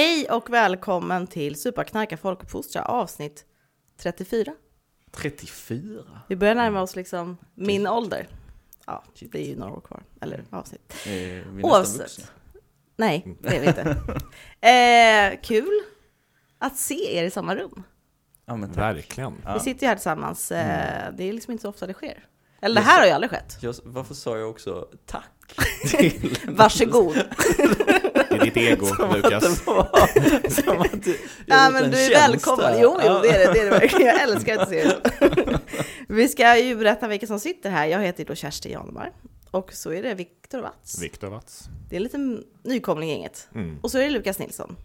Hej och välkommen till Superknarka folkuppfostra avsnitt 34. 34? Vi börjar närma oss liksom min ålder. Ja, det är ju några år kvar. Eller avsnitt. Är vi Oavsett. Nej, det är vi inte. Eh, kul att se er i samma rum. Ja, men tack. Verkligen. Vi sitter ju här tillsammans. Eh, Mm. det är liksom inte så ofta det sker. Eller det här har ju aldrig skett. Jag, varför sa jag också tack? Varsågod. Ditt ego, Som att Lukas. det var, som att du, Ja men en du är tjänst välkommen. Jo, jo Ja. det är det, det är det verkligen. Jag älskar att se det. Vi ska ju berätta vilka som sitter här. Jag heter då Kerstin Janemar. Och så är det Viktor Watz. Viktor Watz. Det är en liten nykomling i gänget. Mm. Och så är det Lukas Nilsson.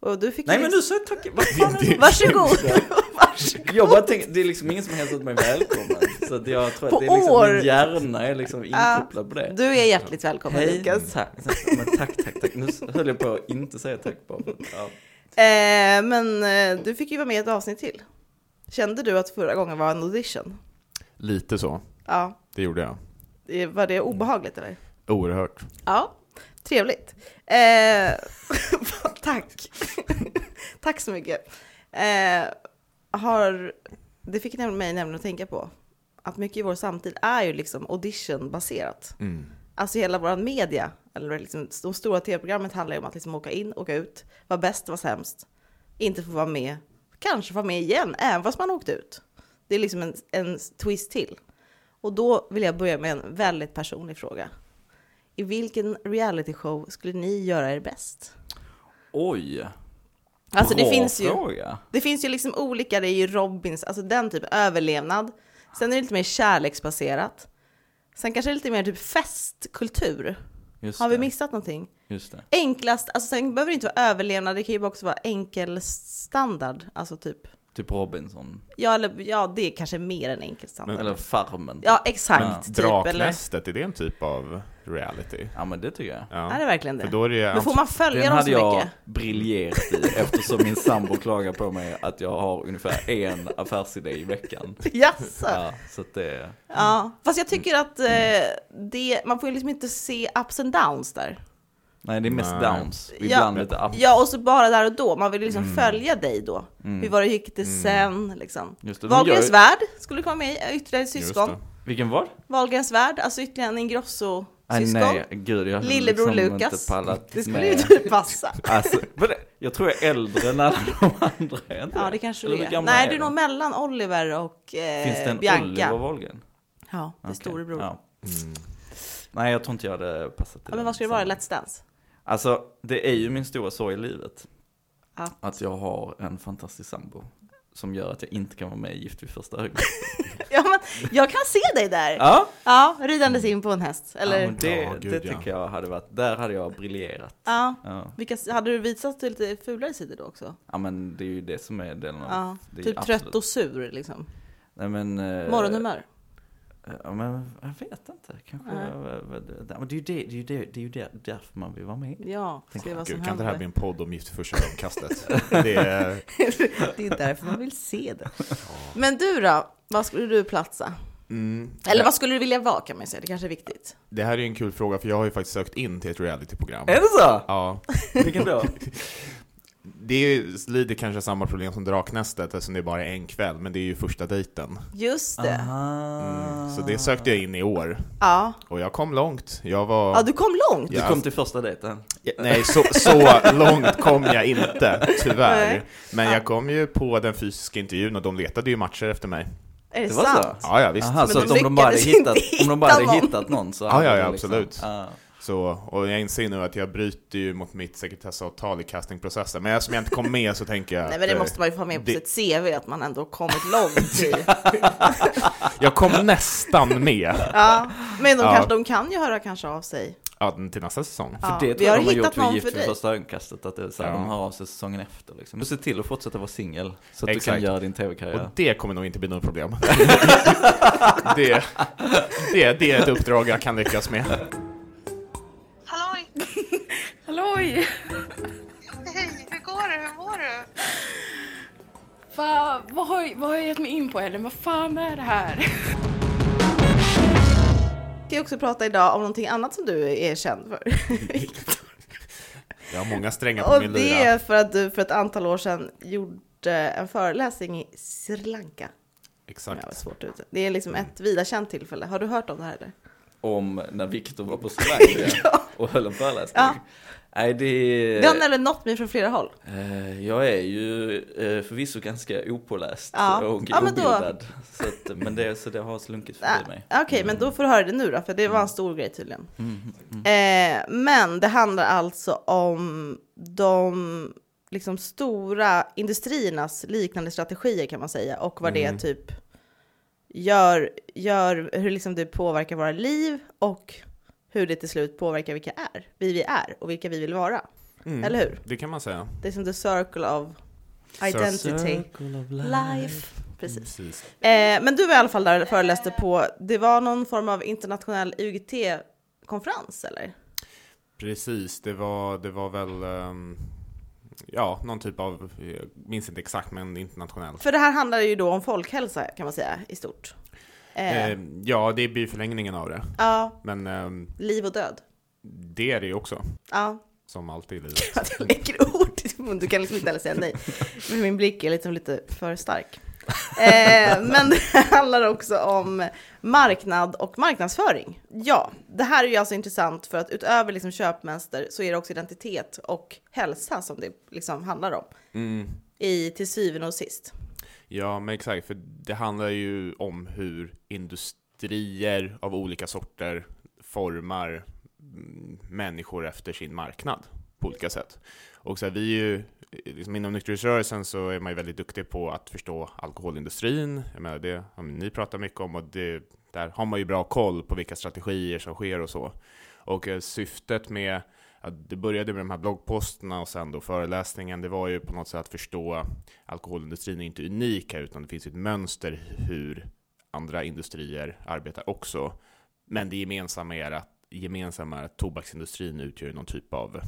Och du fick Nej ju men du sa tack? Varsågod! Varsågod! Jag bara tänkte, det är liksom ingen som hälsat mig välkommen. Så att jag tror På att det är liksom, år. min hjärna är liksom inkopplad på det. Du är hjärtligt välkommen Hej, Lukas. tack, men tack, tack, tack. Nu höll jag på att inte säga tack bara ja. Eh, men eh, du fick ju vara med i ett avsnitt till. Kände du att förra gången var en audition? Lite så. Ja. Det gjorde jag. Det- Var det obehagligt eller? Oerhört. Ja, trevligt. Eh, tack. tack så mycket. Eh, har, det fick mig nämligen att tänka på att mycket i vår samtid är ju liksom audition-baserat. Mm. Alltså hela vår media, eller liksom de stora tv-programmet handlar ju om att liksom åka in, åka ut, vara bäst, vara sämst, inte få vara med, kanske få vara med igen, även fast man åkt ut. Det är liksom en, en twist till. Och då vill jag börja med en väldigt personlig fråga. I vilken reality show skulle ni göra er bäst? Oj, Alltså det bra finns, ju, fråga. det finns ju liksom olika, det är ju Robins, alltså den typ överlevnad. Sen är det lite mer kärleksbaserat. Sen kanske det är lite mer typ festkultur. Just Har vi det, missat någonting? Just det. Enklast, alltså sen behöver det inte vara överlevnad, det kan ju också vara enkel standard. Alltså typ, Typ Robinson, ja, eller, ja det är kanske mer än enkel standard. eller Farmen. ja, exakt. Typ, eller, Draknästet, är det en typ av reality? Ja men det tycker jag. Ja. är det verkligen För det? då är det Men får man följa Den dem hade så jag mycket? briljerat i eftersom min sambo klagar på mig att jag har ungefär en affärsidé i veckan. Jaså? Ja, så att det, Ja, fast jag tycker att eh, det, man får ju liksom inte se ups and downs där. Nej det är mest Nej. downs, Ja. ibland lite up. Ja, och så bara där och då. Man vill liksom Mm. följa dig då. Hur var det gick det sen liksom? Just det, de gör Wahlgrens ju- värld skulle komma med, ytterligare syskon. Vilken var? Wahlgrens värld, alltså ytterligare en Ingrosso-syskon. nej, gud jag Lillebror liksom Lukas. inte pallat Det skulle med. ju typ passa. Alltså, jag tror jag är äldre än alla de andra. är Ja, det kanske du hur är. Nej, är du är nog mellan Oliver och eh, Finns det en Bianca. Oliver Wahlgren? Ja, det är Okej, storebror. Ja. Ja. Mm. Nej, jag tror inte jag hade passat till men den vad ska det vara. Let's Dance? Alltså, det är ju min stora sorg i livet. Ja. Att jag har en fantastisk sambo. Som gör att jag inte kan vara med i Gift vid första ögonkastet. Ja, men jag kan se dig där. Ja, Ja, ridandes in på en häst. Eller, ja det, Ja, gud, det ja. tycker jag hade varit, där hade jag briljerat. ja. Ja, Vilka, hade du visat lite fulare sidor då också? ja men det är ju det som är delen av... Ja, det är typ absolut- trött och sur liksom. Nej men... eh, Morgonhumör. Ja, men jag vet inte, kanske... Nej. Ja, men det är ju det, det är ju det, det är ju där, därför man vill vara med. Ja, se vad som Gud, kan det här bli en podd om Gift vid första ögonkastet? det är... Det är därför man vill se det. Men du då? Vad skulle du platsa? Mm. Eller vad skulle du vilja vara kan man säga, det kanske är viktigt. Det här är en kul fråga, för jag har ju faktiskt sökt in till ett realityprogram. Är det så? Ja. Vilken då? Det är lite kanske samma problem som Draknästet, eftersom det är bara en kväll, men det är ju första dejten. Just det. Mm. Så det sökte jag in i år, Ja. och jag kom långt. Jag var... ja, du kom långt. Du Ja. kom till första dejten? Ja, Nej, så, så långt kom jag inte, tyvärr. Nej. Men Ja. jag kom ju på den fysiska intervjun och de letade ju matcher efter mig. Är det, Det var så? sant? Ja, ja visst. Aha, Men så du att om de bara hade hittat, om de bara hittat någon så Ja, ja, ja, liksom, absolut. Så, och jag inser nu att jag bryter ju mot mitt sekretessavtal i castingprocessen. Men eftersom jag inte kom med så tänker jag Nej men det att, måste man ju få med på det- sitt CV, att man ändå kommit långt i. eh, Jag kom nästan med Ja, men de, Ja. kanske, de kan ju höra kanske av sig. ja, till nästa säsong. Ja, För det tror jag har de har gjort för någon Gift vid första ögonkastet, att det är så här, Ja. de hör av sig säsongen efter liksom. Du ser till att fortsätta vara singel, så att du Exakt. kan göra din Och tv-karriär. det kommer nog inte bli något problem. det, det, det är ett uppdrag jag kan lyckas med. Halloj! Hej, hur går det? Hur mår du? Va, vad, har, vad har jag gett mig in på Ellen? Vad fan är det här? Vi ska också prata idag om någonting annat som du är känd för. Jag har många strängar på Och min det lyra. är för att du för ett antal år sedan gjorde en föreläsning i Sri Lanka. Jag Exakt. var svårt ute. Det är liksom ett vida känt tillfälle. Har du hört om det här eller? Om när Viktor var på Sri Lanka och höll en föreläsning. Ja. Nej, det har nämligen nått mig från flera håll. Eh, Jag är ju eh, förvisso ganska opåläst Ja. och Ja, men då- obildad. Så att, men det, så det har slunkit förbi mig. Ah, Okej, men då får du höra det nu då, för det var en stor grej tydligen. Mm, mm. Eh, men det handlar alltså om de liksom stora industriernas liknande strategier kan man säga och vad Mm. det typ gör, gör hur liksom det påverkar våra liv och hur det till slut påverkar vilka är, vi vi är och vilka vi vill vara. Mm. Eller hur? Det kan man säga. Det är som the circle of identity. Circle of Life. Precis. Precis. Eh, men du var i alla fall där och föreläste på, det var någon form av internationell UGT-konferens eller? Precis, det var, det var väl ehm, ja, någon typ av, jag minns inte exakt, men internationellt. För det här handlar ju då om folkhälsa kan man säga i stort. Eh, Eh, ja, det blir förlängningen av det. ja, Men ehm, liv och död. det är det ju också, Ja, som alltid i livet. jag lägger ord i mun. Du kan liksom inte heller säga nej. Men min blick är liksom lite för stark. Eh, men det handlar också om marknad och marknadsföring. Ja, det här är ju alltså intressant för att utöver liksom köpmönster så är det också identitet och hälsa som det liksom handlar om Mm. i till syvende och sist. Ja, men exakt, för det handlar ju om hur industrier av olika sorter formar människor efter sin marknad på olika sätt. Och så här, vi är ju, liksom inom nykterhetsrörelsen så är man ju väldigt duktig på att förstå alkoholindustrin. Jag menar, det har ni pratat mycket om och det, där har man ju bra koll på vilka strategier som sker och så. Och eh, syftet med att det började med de här bloggposterna och sen då föreläsningen, det var ju på något sätt att förstå alkoholindustrin är inte unik här, utan det finns ett mönster hur andra industrier arbetar också. Men det gemensamma är att, gemensamma är att tobaksindustrin utgör någon typ av,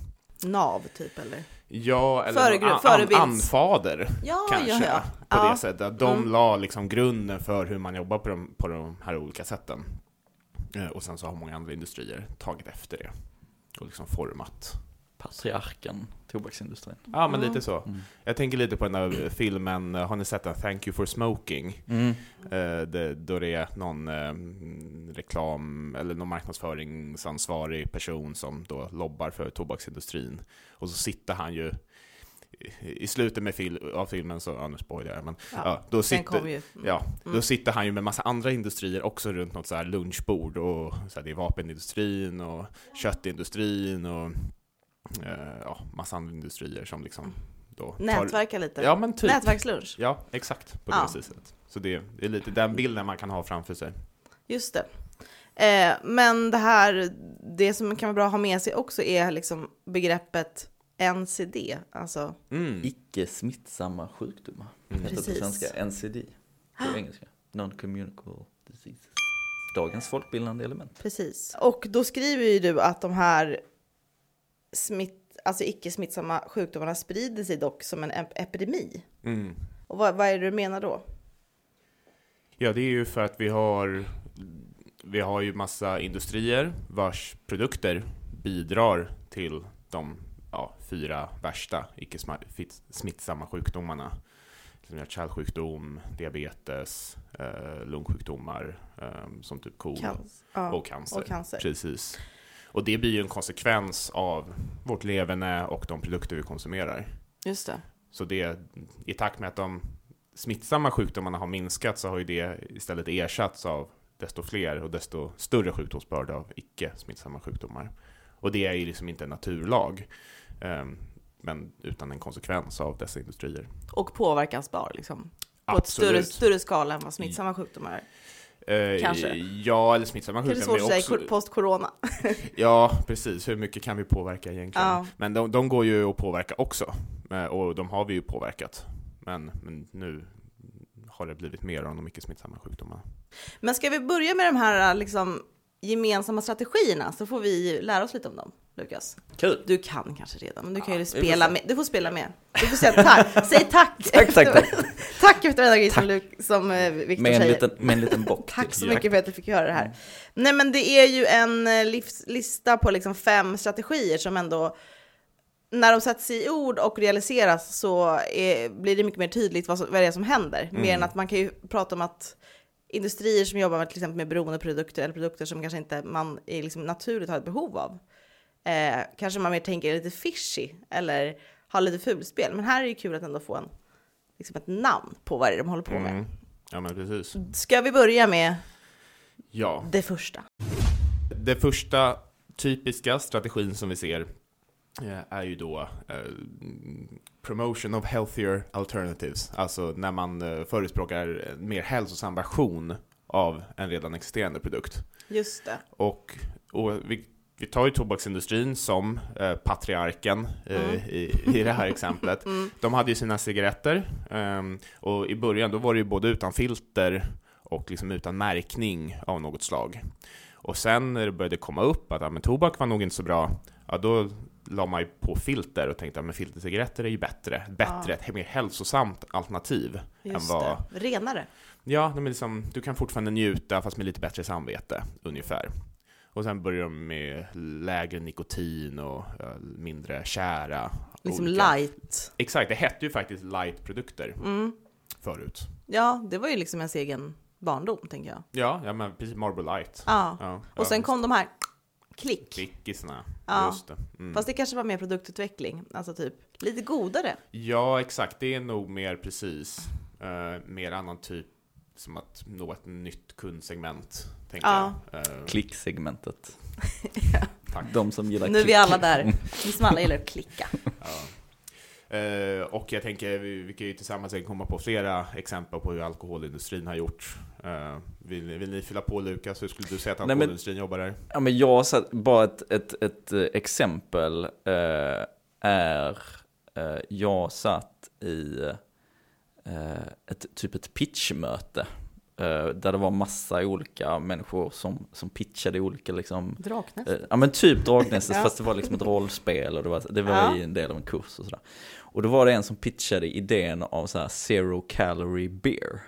NAV typ eller? ja, eller Föregru- an, an, anfader Ja, kanske, ja, ja. på Ja. det sättet. De Mm. la liksom grunden för hur man jobbar på de, på de här olika sätten. Eh, Och sen så har många andra industrier tagit efter det och liksom format. Patriarken, tobaksindustrin. Ja, men lite så. Mm. Jag tänker lite på den där filmen, eh, har ni sett den? Thank you for smoking? Mm. Eh, det, då det är någon eh, reklam eller någon marknadsföringsansvarig person som då lobbar för tobaksindustrin. Och så sitter han ju i- slutet med fil av filmen så, ja nu spoilar jag, men Ja, ja, då sitter, ju. Ja, Mm. då sitter han ju med massa andra industrier också runt något så här lunchbord och så här, det är vapenindustrin och köttindustrin och eh, ja, massa andra industrier som liksom då tar... Nätverka lite. Ja, men typ. Nätverkslunch. Ja, exakt på Ja. det viset. Så det, det är lite den bilden man kan ha framför sig. Just det. Eh, men det här, det som kan vara bra att ha med sig också är liksom begreppet NCD, alltså Mm. Icke smittsamma sjukdomar. Mm. Heter det på Precis. svenska NCD. På engelska. Non-communicable diseases. Dagens folkbildande element. precis. Och då skriver ju du att de här smitt, alltså icke smittsamma sjukdomarna sprider sig dock som en ep- epidemi. Mm. Och vad, vad är det du menar då? Ja, det är ju för att vi har vi har ju massa industrier vars produkter bidrar till de ja, fyra värsta icke smittsamma sjukdomarna. Som hjärt-kärlsjukdom, diabetes, eh, lungsjukdomar eh, som typ KOL Cancer. Ja. och cancer. och cancer. Precis. Och det blir ju en konsekvens av vårt leverne och de produkter vi konsumerar. Just det. Så det, i takt med att de smittsamma sjukdomarna har minskat så har ju det istället ersatts av desto fler och desto större sjukdomsbörda av icke smittsamma sjukdomar. Och det är ju liksom inte en naturlag, men utan en konsekvens av dessa industrier. Och påverkansbar liksom. På ett större, större skala än vad smittsamma sjukdomar är. Eh, kanske. Ja, eller smittsamma Det är sjukdomar. svårt att säga också- post-corona. Ja, precis. Hur mycket kan vi påverka egentligen? Ja. Men de, de går ju att påverka också. Eh, Och de har vi ju påverkat. Men, men nu har det blivit mer av de icke smittsamma sjukdomarna. Men ska vi börja med de här liksom, gemensamma strategierna så får vi lära oss lite om dem, Lukas. Kul! Du kan kanske redan, men du kan ju spela med. Du får spela med. Du får säga tack. Säg tack. Tack, tack, tack. tack efter den grej som, Luk- som eh, Viktor Med en säger. liten, med en liten bock Tack så mycket för att jag fick höra det här. Nej, men det är ju en eh, livs, lista på liksom fem strategier som ändå när de sätts i ord och realiseras så är, blir det mycket mer tydligt vad, som, vad det är som händer. Mer än att man kan ju prata om att industrier som jobbar med till exempel med beroendeprodukter eller produkter som kanske inte man är liksom naturligt har ett behov av. Eh, kanske man mer tänker lite fishy eller har lite fulspel. Men här är det kul att ändå få en, liksom ett namn på vad det är de håller på med. Mm. Ja, men precis. Ska vi börja med Ja. det första? Det första typiska strategin som vi ser eh, är ju då eh, promotion of healthier alternatives. Alltså när man eh, förespråkar en mer hälsosam version av en redan existerande produkt. Just det. Och, och vi, vi tar ju tobaksindustrin som eh, patriarken eh, i, i det här exemplet. De hade ju sina cigaretter ehm, och i början då var det ju både utan filter och liksom utan märkning av något slag. Och sen när det började komma upp att ja, men tobak var nog inte så bra, ja då la man ju på filter och tänkte att ja, filtercigaretter är ju bättre, bättre, ett mer hälsosamt alternativ än Just vad det. Renare. Ja, men liksom, du kan fortfarande njuta fast med lite bättre samvete, ungefär. Och sen börjar de med lägre nikotin och ja, mindre kära. Liksom olika- light. Exakt, det hette ju faktiskt light-produkter Mm. förut. Ja, det var ju liksom ens egen barndom, tänker jag. Ja, ja men precis, Marble Light. Ja. Ja, Och sen kom de här klick. Klickisarna, Ja. just det. Mm. Fast det kanske var mer produktutveckling, alltså typ lite godare. Ja, exakt, det är nog mer precis, eh, mer annan typ, som att nå ett nytt kundsegment, tänker Ja. jag. Eh, Klicksegmentet. tack. De som gillar Nu är vi klick. alla där. Vi som alla gillar att klicka. Ja. Eh, och jag tänker, vi, vi kan ju tillsammans komma på flera exempel på hur alkoholindustrin har gjort. Eh, vill, vill ni fylla på Lukas? Hur skulle du säga att Nej, men- alkoholindustrin jobbar där? Ja, men jag satt, bara ett, ett, ett exempel är, jag satt i ett typ ett pitchmöte. Eh, där det var massa olika människor som, som pitchade olika liksom, Draknäst. Eh, Ja men typ Dragnästet Ja. fast det var liksom ett rollspel och det var, det var Ja. i en del av en kurs och sådär. Och då var det en som pitchade idén av så här zero calorie beer.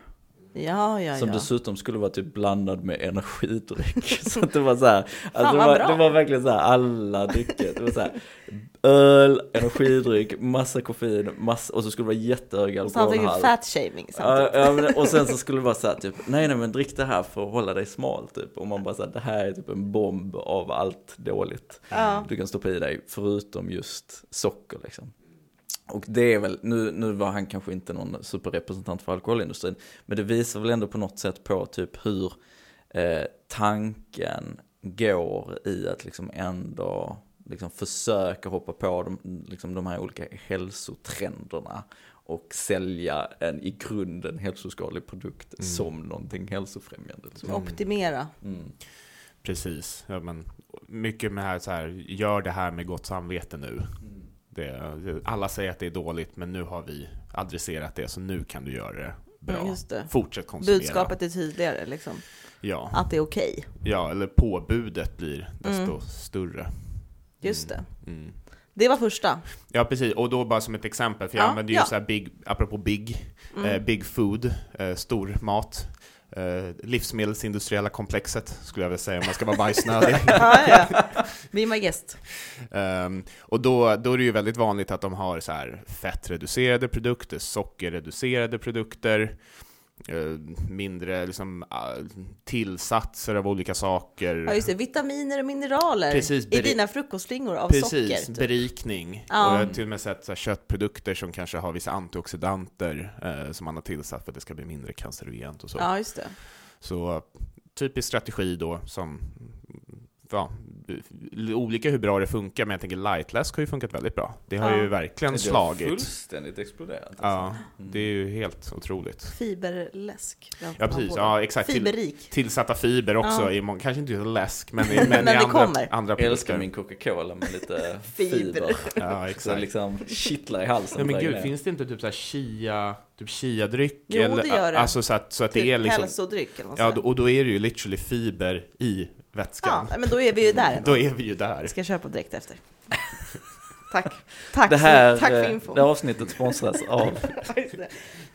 Ja, ja, Som ja. dessutom skulle vara typ blandad med energidryck. så det var så här, alltså det, var, bra. det var verkligen så här alla drycker. Det var så här öl, energidryck, massa koffein, massa, och så skulle det vara jättehög Och alkoholhalt. fat shaming samtidigt. ja, men, och sen så skulle det vara så här typ, nej nej men drick det här för att hålla dig smal typ. Och man bara så här, det här är typ en bomb av allt dåligt Ja. du kan stoppa i dig, förutom just socker liksom. Och det är väl, nu, nu var han kanske inte någon superrepresentant för alkoholindustrin, men det visar väl ändå på något sätt på typ hur eh, tanken går i att liksom ändå liksom försöka hoppa på de, liksom de här olika hälsotrenderna och sälja en i grunden hälsoskadlig produkt som någonting hälsofrämjande. Liksom. Optimera. Mm. Precis, ja, men mycket med här, så här, gör det här med gott samvete nu. Det, alla säger att det är dåligt, men nu har vi adresserat det, så nu kan du göra det bra. Mm, det. Fortsätt konsumera. Budskapet är tydligare, liksom. Ja, Att det är okej. ja, eller påbudet blir desto större. Just det. Mm. Det var första. Ja, precis. Och då bara som ett exempel, för jag Ja, använder ju ja. Mm. så här big, apropå big, eh, big food, eh, stor mat. Eh, livsmedelsindustriella komplexet, skulle jag vilja säga om man ska vara bajsnödig. Ja, ja. Be my guest. Ehm, och då, då är det ju väldigt vanligt att de har så här fettreducerade produkter, sockerreducerade produkter, mindre liksom, ah, tillsatser av olika saker. Ja, just det. Vitaminer och mineraler Precis, i dina frukostflingor av Precis, socker. Typ. berikning. Ja. Och jag har till och med sett så här, köttprodukter som kanske har vissa antioxidanter eh, som man har tillsatt för att det ska bli mindre cancerogent och så. Ja, just det. Så typisk strategi då som, ja, olika hur bra det funkar, men jag tänker lightläsk har ju funkat väldigt bra. Det har Ja. ju verkligen Det har slagit. fullständigt exploderat. alltså. Ja, det är ju helt otroligt. Fiberläsk. Ja, precis. Ja, exakt. Till, Fiberrik. tillsatta fiber också, Ja. i må- kanske inte just läsk, men, i- men, Men i det andra, kommer. andra Jag produkter. älskar min Coca-Cola med lite Fiber. Ja, Så exakt. liksom kittlar i halsen. Ja, men gud, grejen. finns det inte typ så här chia, typ chia-dryck? Jo, det gör det. Alltså så att, så att det Typ är liksom... hälsodryck eller vad Ja, och då är det ju literally fiber i vätskan. Ja, men då är vi ju där. Då är vi ju där. Jag ska köpa direkt efter. Tack. Tack, Det här, för, tack för eh, info. det här avsnittet sponsras av.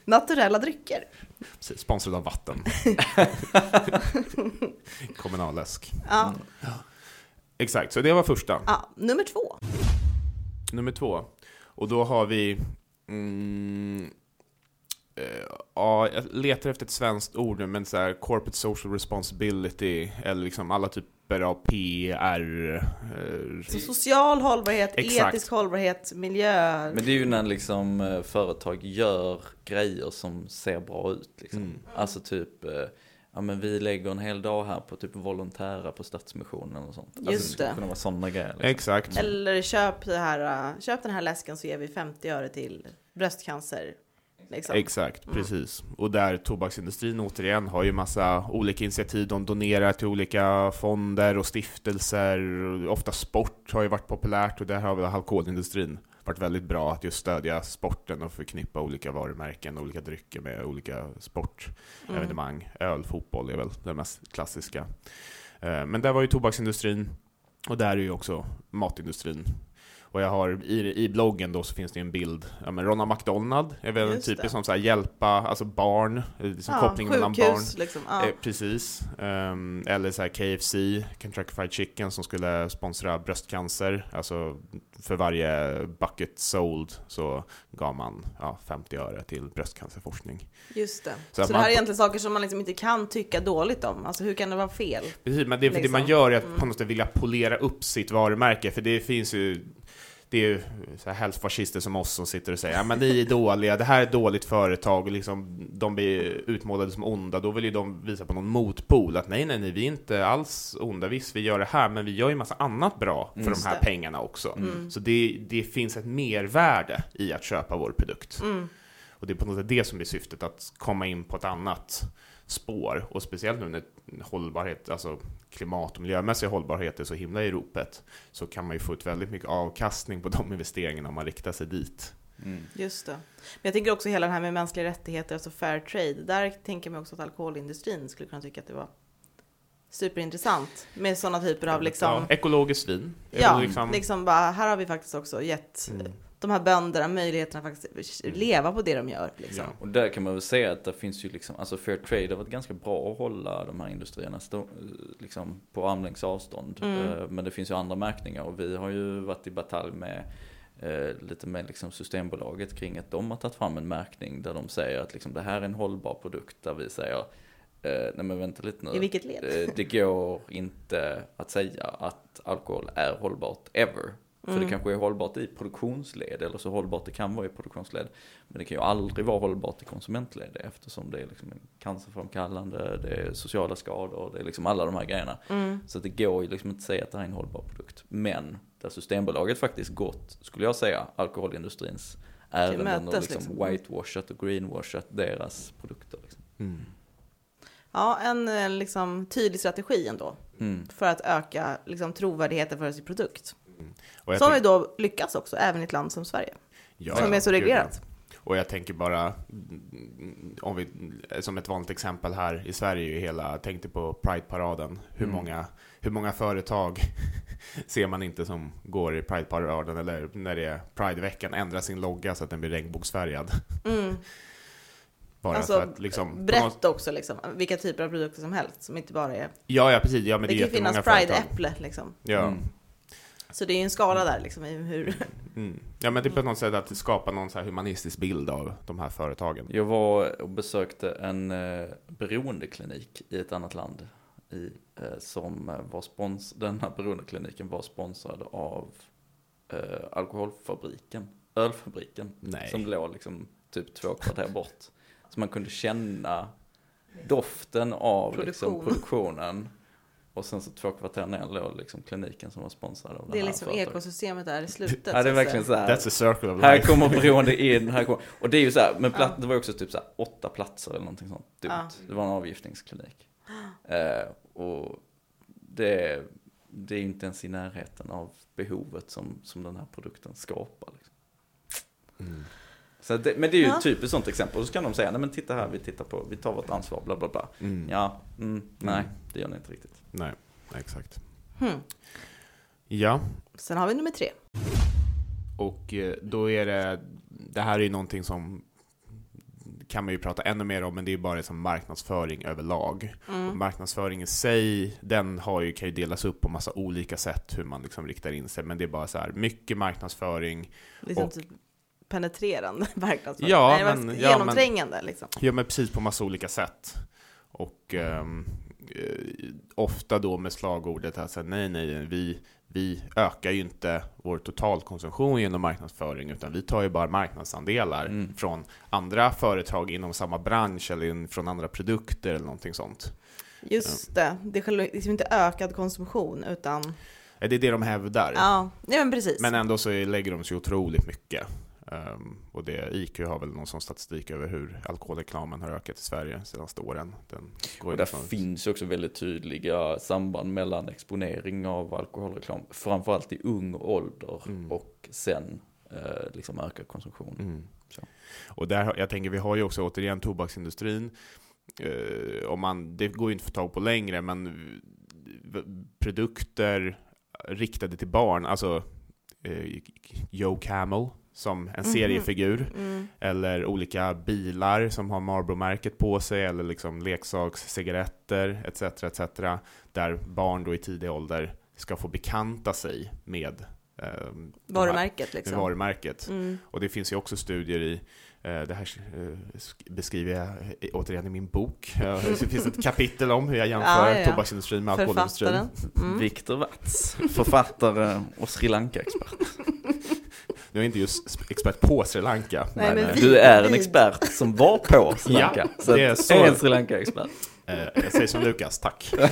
Naturella drycker. Precis, Sponsrad av vatten. Kommunalläsk. Ja. Exakt, så det var första. ja, nummer två. Nummer två. Och då har vi... Mm, ja, jag letar efter ett svenskt ord nu, men så här, corporate social responsibility, eller liksom alla typer av PR. Eh, Så social hållbarhet, Exakt. etisk hållbarhet, miljö. Men det är ju när liksom eh, företag gör grejer som ser bra ut. Liksom. Mm. Alltså typ, eh, ja men vi lägger en hel dag här på typ volontära på Stadsmissionen och sånt. Alltså, Just det skulle det. kunna vara sådana grejer. Liksom. Exakt. Eller köp, det här, köp den här läsken så ger vi 50 öre till bröstcancer. Liksom. Exakt, precis. Och där tobaksindustrin återigen har ju massa olika initiativ. De donerar till olika fonder och stiftelser. Ofta sport har ju varit populärt och där har väl alkoholindustrin varit väldigt bra att just stödja sporten och förknippa olika varumärken och olika drycker med olika sportevenemang. Öl, fotboll är väl det mest klassiska. Eh, Men där var ju tobaksindustrin och där är ju också matindustrin. Och jag har i, i bloggen då så finns det en bild, ja men Ronald McDonald är väl en Just typisk det. som så här hjälpa, alltså barn, eh, liksom ja, kopplingen mellan barn. liksom. Ja. Eh, precis. Ehm, eller så här KFC, Kentucky Fried Chicken, som skulle sponsra bröstcancer. Alltså för varje bucket sold så gav man ja, 50 öre till bröstcancerforskning. Just det. Så Så, det man- här är egentligen saker som man liksom inte kan tycka dåligt om. Alltså hur kan det vara fel? Precis, men det, för det Liksom. man gör är att på något sätt vilja polera upp sitt varumärke, för det finns ju det är ju så här hälsofascister som oss som sitter och säger ja men ni är dåliga, det här är ett dåligt företag, och liksom, de blir utmålade som onda, då vill ju de visa på någon motpol, att nej nej nej, vi är inte alls onda, visst vi gör det här, men vi gör ju massa annat bra för de Just här det. pengarna också. Så det, det finns ett mervärde i att köpa vår produkt. Och det är på något sätt det som är syftet, att komma in på ett annat spår. Och speciellt nu när hållbarhet, alltså klimat och miljömässig hållbarhet är så himla i ropet, så kan man ju få ut väldigt mycket avkastning på de investeringarna om man riktar sig dit. Mm. Just det. Men jag tänker också hela det här med mänskliga rättigheter, alltså fair trade. Där tänker man också att alkoholindustrin skulle kunna tycka att det var superintressant med sådana typer av liksom, ja, ekologiskt vin. ja, liksom, liksom, bara, här har vi faktiskt också gett Mm. De här bönderna möjligheten att faktiskt leva på det de gör. Liksom. Ja. Och där kan man väl säga att det finns ju liksom, alltså fair trade har varit ganska bra att hålla de här industrierna stå, liksom på armlängds avstånd. Mm. Eh, Men det finns ju andra märkningar och vi har ju varit i batalj med eh, lite med liksom Systembolaget kring att de har tagit fram en märkning där de säger att liksom det här är en hållbar produkt där vi säger eh, nej men vänta lite nu. I vilket led? Det går inte att säga att alkohol är hållbart ever. För Mm. det kanske är hållbart i produktionsled, eller så hållbart det kan vara i produktionsled. Men det kan ju aldrig vara hållbart i konsumentled eftersom det är liksom cancerframkallande, det är sociala skador, det är liksom alla de här grejerna. Mm. Så att det går ju liksom inte att säga att det här är en hållbar produkt. Men där Systembolaget faktiskt gått, skulle jag säga, alkoholindustrins ärenden och liksom liksom. whitewashat och greenwashat deras produkter. Liksom. Mm. Ja, en eh, liksom, tydlig strategi ändå Mm. för att öka liksom, trovärdigheten för sin produkt. Och jag Som tänk- vi då lyckats också, även i ett land som Sverige. Ja, som är så reglerat. Och jag tänker bara, mm, om vi, som ett vanligt exempel här i Sverige, ju hela, tänkte på Pride-paraden. Hur, Mm. många, hur många företag ser man inte som går i Pride-paraden, eller när det är Pride-veckan, ändrar sin logga så att den blir regnbågsfärgad. Mm. Bara Alltså, för att liksom... på något- Brett också, liksom. vilka typer av produkter som helst som inte bara är... Ja, ja precis. Ja, men Det, det, kan ju finnas. Pride-äpple liksom. Ja. Mm. Så det är ju en skala där liksom i hur... Mm. ja, men det är på något sätt att skapa någon så här humanistisk bild av de här företagen. Jag var och besökte en eh, beroendeklinik i ett annat land. I, eh, som eh, var spons den här beroendekliniken var sponsrad av eh, alkoholfabriken, ölfabriken. Nej. Som låg liksom typ två kvarter bort. Så man kunde känna doften av liksom, Produktion. produktionen. Och sen så två kvarter ner låg liksom kliniken som var sponsrad av Det är här liksom företaget. ekosystemet där i slutet. Ja, det är verkligen så här. That's a circle of Här life. kommer beroende in, här kommer, och det är ju så här, men platt, det var ju också typ så här åtta platser eller någonting sånt dumt. Ja. Det var en avgiftningsklinik. Eh, och det, det är ju inte ens i närheten av behovet som, som den här produkten skapar. Liksom. Mm. Så det, men det är ju Ja. typ ett sånt exempel. Och så kan de säga, nej men titta här, vi tittar på, vi tar vårt ansvar, bla bla bla. Mm. Ja, mm, nej, det gör ni inte riktigt. Nej, exakt. Hmm. Ja, Sen har vi nummer tre. och eh, då är det, det här är ju någonting som kan man ju prata ännu mer om, men det är bara som marknadsföring överlag. Mm. Och marknadsföring i sig, den har ju, kan ju delas upp på massa olika sätt hur man liksom riktar in sig, men det är bara så här, mycket marknadsföring, Liksom Och- typ penetrerande marknadsföring. Ja, Nej, var men- ja, genomträngande liksom. Ja, men precis på massa olika sätt. Och ehm, eh, ofta då med slagordet att säga, nej, nej, vi, vi ökar ju inte vår totalkonsumtion genom marknadsföring, utan vi tar ju bara marknadsandelar Mm. från andra företag inom samma bransch eller in- från andra produkter eller någonting sånt. Just det, det är liksom inte ökad konsumtion utan, Det är det de hävdar. ja, nej men precis. Men ändå så lägger de sig otroligt mycket. Ehm, och det, IQ har väl någon sån statistik över hur alkoholreklamen har ökat i Sverige de senaste åren. Den går Och där från- finns också väldigt tydliga samband mellan exponering av alkoholreklam, framförallt i ung ålder Mm. och sen eh, liksom ökad konsumtion. Mm. Och där, jag tänker, vi har ju också återigen tobaksindustrin. Eh, om man, det går ju inte att få tag på längre, men produkter riktade till barn, alltså eh, Joe Camel som en Mhm. seriefigur, Mm. eller olika bilar som har Marlboro-märket på sig, eller liksom leksakscigaretter etc. etc. Där barn då i tidig ålder ska få bekanta sig med eh, de här- Varumärket med liksom. varumärket. Mm. Och det finns ju också studier i, eh, det här eh, sk- beskriver jag återigen i min bok. Det finns ett kapitel om hur jag jämför Ja, ja. tobaksindustrin med alkoholindustrin. Mm. Viktor Watz, författare och Sri Lanka-expert. Nu är inte just expert på Sri Lanka. Nej, men vi- Du är en expert som var på Sri Ja, Lanka. så det är så. är en Sri Lanka-expert. eh, jag säger som Lukas, tack.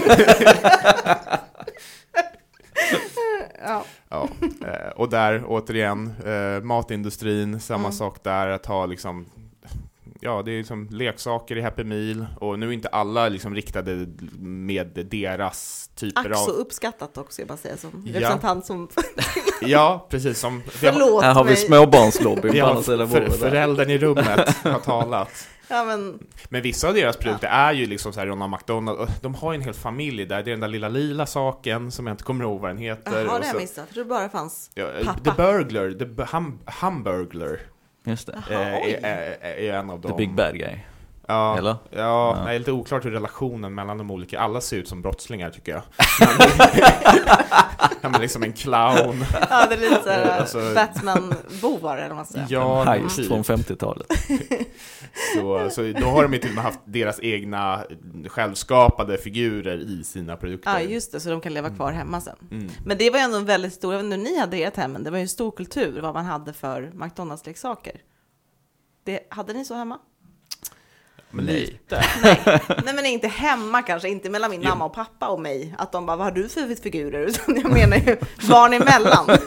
Ja. Ja, eh, och där återigen, eh, matindustrin, samma Mm. sak där, att ha liksom Ja, det är liksom leksaker i Happy Meal och nu är inte alla liksom riktade med deras typer Ack så av... uppskattat också, jag bara säga som Ja. representant som... Ja, precis som... Förlåt Här har vi småbarnslobbyn på Ja, andra sidan för, bordet. föräldern i rummet har talat. Ja, men, Men vissa av deras produkter är ju liksom så här, Ronald McDonald, de har ju en hel familj där, det är den där lilla lila saken som jag inte kommer ihåg vad den heter. jaha, det har jag så- missat. Jag trodde bara det fanns... Ja, Pappa. The Burglar, The hum, Hamburglar, Just det. Jaha. Eh, är, är, är en av dem. The big bad guy. Ja, Eller? Ja, Ja. det är lite oklart hur relationen mellan de olika, alla ser ut som brottslingar tycker jag. ja, men liksom en clown. Ja, det är lite såhär Alltså- Batman-bovar eller vad man säger. Ja, en heist typ. från 50-talet. Så, så då har de ju till och med haft deras egna självskapade figurer i sina produkter. Ja, just det, så de kan leva kvar hemma sen. Mm. Men det var ju ändå en väldigt stor, jag vet inte hur ni hade i ert hem, men det var ju stor kultur vad man hade för McDonalds-leksaker. Det, hade ni så hemma? Men Nej. lite. Nej. Nej, men inte hemma kanske, inte mellan min Jo. mamma och pappa och mig. Att de bara, vad har du för figurer? Utan jag menar ju barn emellan.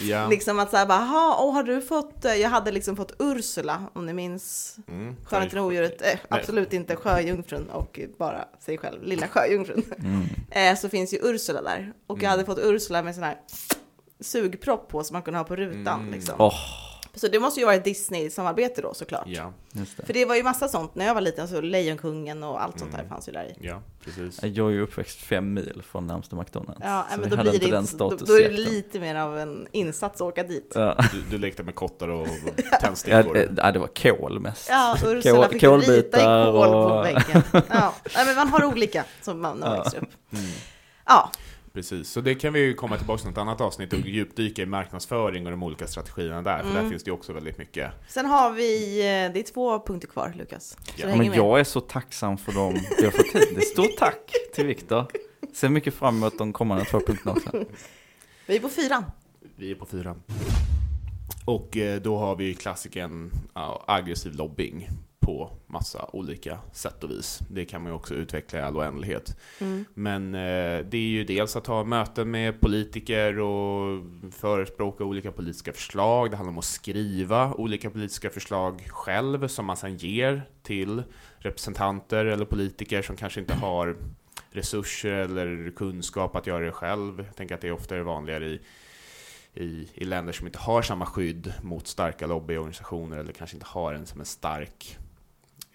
Ja. liksom att säga bara, "Jaha, åh, har du fått, eh, jag hade liksom fått Ursula, om ni minns Mm. Skönheten och odjuret, eh, absolut inte Sjöjungfrun och bara sig själv, lilla Sjöjungfrun. Mm. Eh, så finns ju Ursula där. Och jag hade fått Ursula med sån här sugpropp på som man kunde ha på rutan. Mm. Liksom. Åh, Så det måste ju vara ett Disney-samarbete då såklart. Ja, just det. För det var ju massa sånt när jag var liten, så Lejonkungen och allt sånt där fanns ju där i. ja, precis. Jag är ju uppväxt fem mil från närmsta McDonalds. Ja, men då hade blir det inte, då, då är det lite mer av en insats att åka dit. Ja. Du, du lekte med kottar och tändstickor. ja, det var kol mest. Ja, Ursula Kol- fick ju rita i kolbitar kol på och- väggen. Ja, men man har olika som man när man Ja. växer upp. Mm. Ja, Precis, så det kan vi ju komma tillbaka till något annat avsnitt och djupdyka i marknadsföring och de olika strategierna där, för Mm. där finns det ju också väldigt mycket. sen har vi, eh, det är två punkter kvar Lukas. Ja, men med. jag är så tacksam för dem vi har fått hit. Stort tack till Viktor. Ser mycket fram emot de kommande två punkterna också. Vi är på fyran. Vi är på fyran. Och eh, då har vi ja, aggressiv lobbying på massa olika sätt och vis. Det kan man ju också utveckla i all oändlighet. Mm. Men eh, det är ju dels att ha möten med politiker och förespråka olika politiska förslag. Det handlar om att skriva olika politiska förslag själv som man sedan ger till representanter eller politiker som kanske inte har resurser eller kunskap att göra det själv. Jag tänker att det ofta är vanligare i i, i länder som inte har samma skydd mot starka lobbyorganisationer eller kanske inte har en som en stark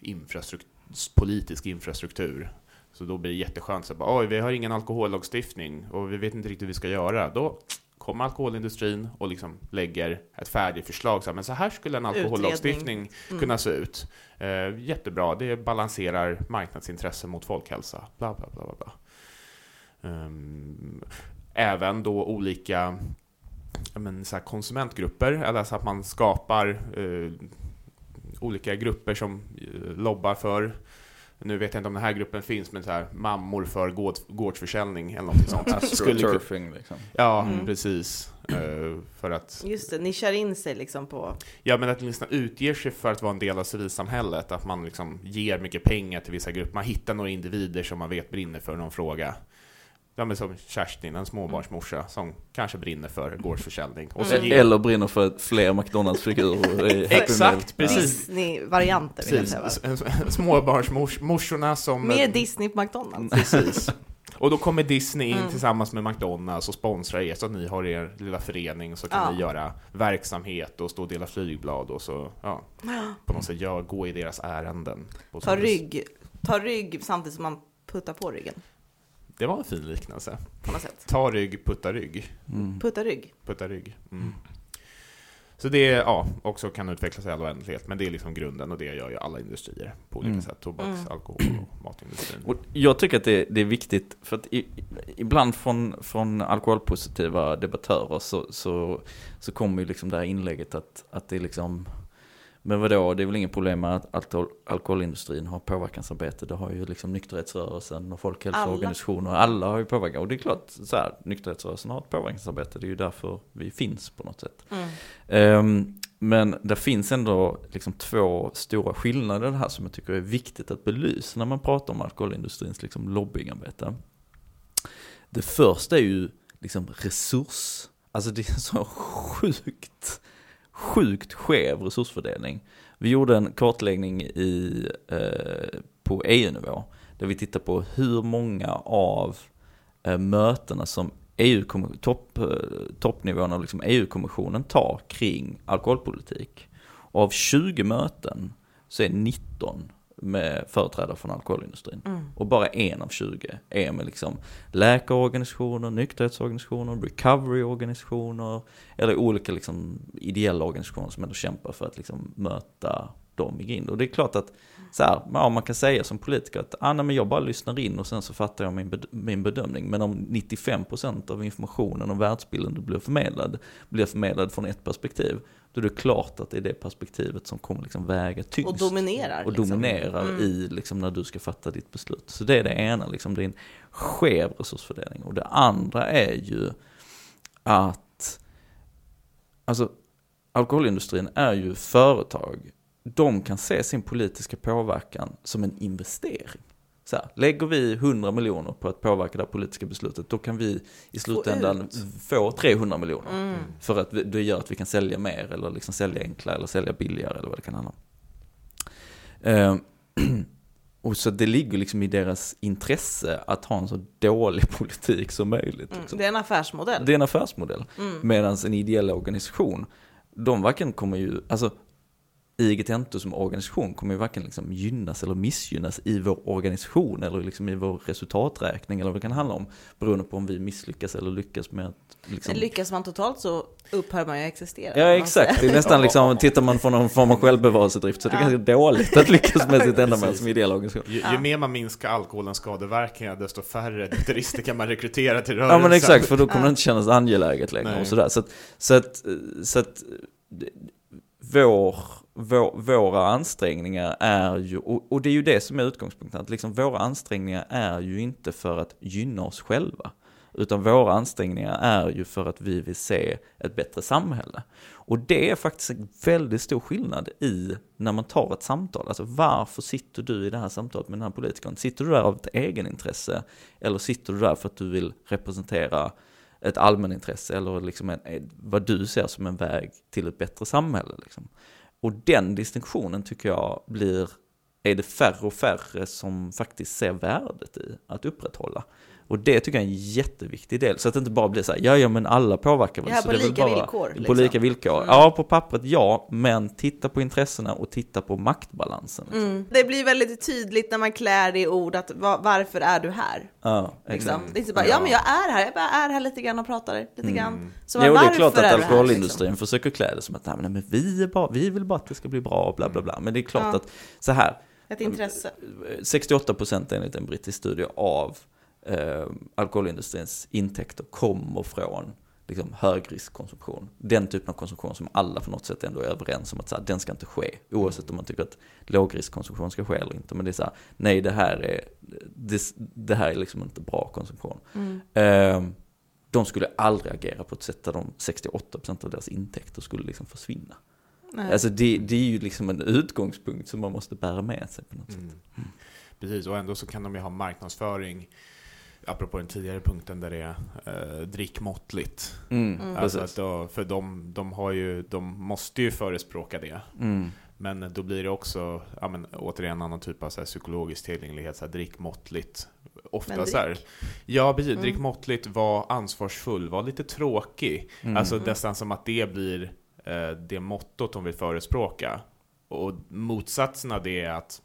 infrastruktur, politisk infrastruktur. Så då blir det jätteskönt. Så bara, Oj, vi har ingen alkohollagstiftning och vi vet inte riktigt hur vi ska göra. Då kommer alkoholindustrin och liksom lägger ett färdigt förslag. Så här, men så här skulle en alkohollagstiftning kunna se ut. Eh, jättebra, det balanserar marknadsintressen mot folkhälsa. Bla, bla, bla, bla, bla. Ehm, även då olika men, så konsumentgrupper, eller så att man skapar eh, olika grupper som eh, lobbar för nu vet jag inte om den här gruppen finns, men så här, mammor för gård, gårdsförsäljning eller något sånt. Astroturfing liksom. ja, Mm. precis. Eh, för att, Just det, ni kör in sig liksom på... ja men att liksom utger sig för att vara en del av civilsamhället, att man liksom ger mycket pengar till vissa grupper, man hittar några individer som man vet brinner för någon fråga. Ja men som Kerstin, en småbarnsmorsa, som kanske brinner för gårdsförsäljning. Och så Mm. Eller brinner för fler McDonalds-figurer. Exakt, precis. Disney-varianter vill jag säga. småbarnsmorsorna som... Mer Disney på McDonalds. Precis. Och då kommer Disney in Mm. tillsammans med McDonalds och sponsrar er så att ni har er lilla förening så kan Ja. ni göra verksamhet och stå och dela flygblad och så, ja, på något sätt ja, gå i deras ärenden. Ta rygg, ta rygg samtidigt som man puttar på ryggen. Det var en fin liknelse. På något sätt. Ta rygg, putta rygg. Mm. Putta rygg. Putta rygg. Mm. Så det, ja, också kan utvecklas i all oändlighet, men det är liksom grunden och det gör ju alla industrier på olika Mm. sätt. Tobaks, Mm. alkohol och matindustrin. Och jag tycker att det, det är viktigt, för att i, ibland från, från alkoholpositiva debattörer så, så, så kommer ju liksom det här inlägget att, att det är liksom, men vadå, det är väl inget problem med att alkohol, alkoholindustrin har påverkansarbete, det har ju liksom nykterhetsrörelsen och folkhälsoorganisationer, alla. har ju påverkan. Och det är klart, så här, nykterhetsrörelsen har ett påverkansarbete, det är ju därför vi finns på något sätt. Mm. Ehm, men det finns ändå liksom två stora skillnader här som jag tycker är viktigt att belysa när man pratar om alkoholindustrins liksom lobbyingarbete. Det första är ju liksom resurs, alltså det är så sjukt, sjukt skev resursfördelning. Vi gjorde en kartläggning i, eh, på EU-nivå där vi tittar på hur många av eh, mötena som EU, topp, eh, toppnivån av liksom EU-kommissionen tar kring alkoholpolitik. Och av 20 möten så är 19 med företrädare från alkoholindustrin. Mm. Och bara en av 20 är med liksom läkarorganisationer, nykterhetsorganisationer, recoveryorganisationer eller olika liksom ideella organisationer som ändå kämpar för att liksom möta dem i grind. Och det är klart att så här, ja, man kan säga som politiker att ah, nej, men jag bara lyssnar in och sen så fattar jag min, bed min bedömning. Men om 95% av informationen och världsbilden du blir förmedlad blir förmedlad från ett perspektiv, då är det klart att det är det perspektivet som kommer liksom väga tyngst. Och dominerar. och liksom. dominerar Mm. i liksom när du ska fatta ditt beslut. Så det är det ena, liksom, det är en skev resursfördelning. Och det andra är ju att alltså, alkoholindustrin är ju företag. De kan se sin politiska påverkan som en investering. Så här, lägger vi 100 miljoner på att påverka det här politiska beslutet, då kan vi i slutändan ut. få 300 miljoner. Mm. För att vi- det gör att vi kan sälja mer eller liksom sälja enklare eller sälja billigare eller vad det kan handla om. Eh, och så det ligger liksom i deras intresse att ha en så dålig politik som möjligt. Mm. Liksom. Det är en affärsmodell. Det är en affärsmodell. Mm. Medan en ideell organisation, de varken kommer ju, alltså IGT som organisation kommer ju varken liksom gynnas eller missgynnas i vår organisation eller liksom i vår resultaträkning eller vad det kan handla om. Beroende på om vi misslyckas eller lyckas med att liksom... Men lyckas man totalt så upphör man ju existera. Ja exakt, det är nästan liksom, tittar man från någon form av självbevarelsedrift så är det Ja. ganska dåligt att lyckas med sitt ändamål som ideell organisation. Ju, ju mer man minskar alkoholens skadeverkningar, desto färre nykterister kan man rekrytera till rörelsen. Ja men exakt, för då kommer Ja. det inte kännas angeläget längre Nej. och sådär. Så att, så att, så att vår, vår, våra ansträngningar är ju, och, och det är ju det som är utgångspunkten, att liksom våra ansträngningar är ju inte för att gynna oss själva. Utan våra ansträngningar är ju för att vi vill se ett bättre samhälle. Och det är faktiskt en väldigt stor skillnad i när man tar ett samtal. Alltså varför sitter du i det här samtalet med den här politikern? Sitter du där av ett egenintresse? Eller sitter du där för att du vill representera ett allmänintresse eller liksom en, vad du ser som en väg till ett bättre samhälle? Liksom. Och den distinktionen tycker jag blir, är det färre och färre som faktiskt ser värdet i att upprätthålla. Och det tycker jag är en jätteviktig del, så att det inte bara blir så här, ja ja men alla påverkar väl. Ja, så på lika bara, villkor, På liksom. lika villkor. Ja, på pappret ja, men titta på intressena och titta på maktbalansen. liksom. Mm. Det blir väldigt tydligt när man klär i ord att va- varför är du här? Ja, Liksom. Det är inte bara, ja. men jag är här, jag bara är här lite grann och pratar lite grann. Så Mm. Jo, det är klart att du här, liksom? alkoholindustrin försöker klä det som att nej, men nej, men vi, är bara, vi vill bara att det ska bli bra och bla bla bla. Men det är klart Ja. att så här, Ett intresse. 68% enligt en brittisk studie av eh, alkoholindustrins intäkter kommer från liksom, högriskkonsumtion. Den typen av konsumtion som alla på något sätt ändå är överens om att så här, den ska inte ske. Oavsett om man tycker att lågriskkonsumtion ska ske eller inte. Men det är så här, nej det här är, det, det här är liksom inte bra konsumtion. Eh, de skulle aldrig agera på ett sätt där de 68% av deras intäkter skulle liksom försvinna. Nej. Alltså det, det är ju liksom en utgångspunkt som man måste bära med sig på något sätt. Mm. Precis, och ändå så kan de ju ha marknadsföring, apropå den tidigare punkten där det är eh, drick måttligt. Mm, Alltså precis. att då, för de, de, har ju, de måste ju förespråka det. Mm. Men då blir det också, ja, men, återigen en annan typ av så här, psykologisk tillgänglighet, så här, drick måttligt. Ofta Men så här, ja precis, drick måttligt, var ansvarsfull, var lite tråkig. Mm. Alltså nästan som att det blir eh, det mottot de vill förespråka. Och motsatsen av det är att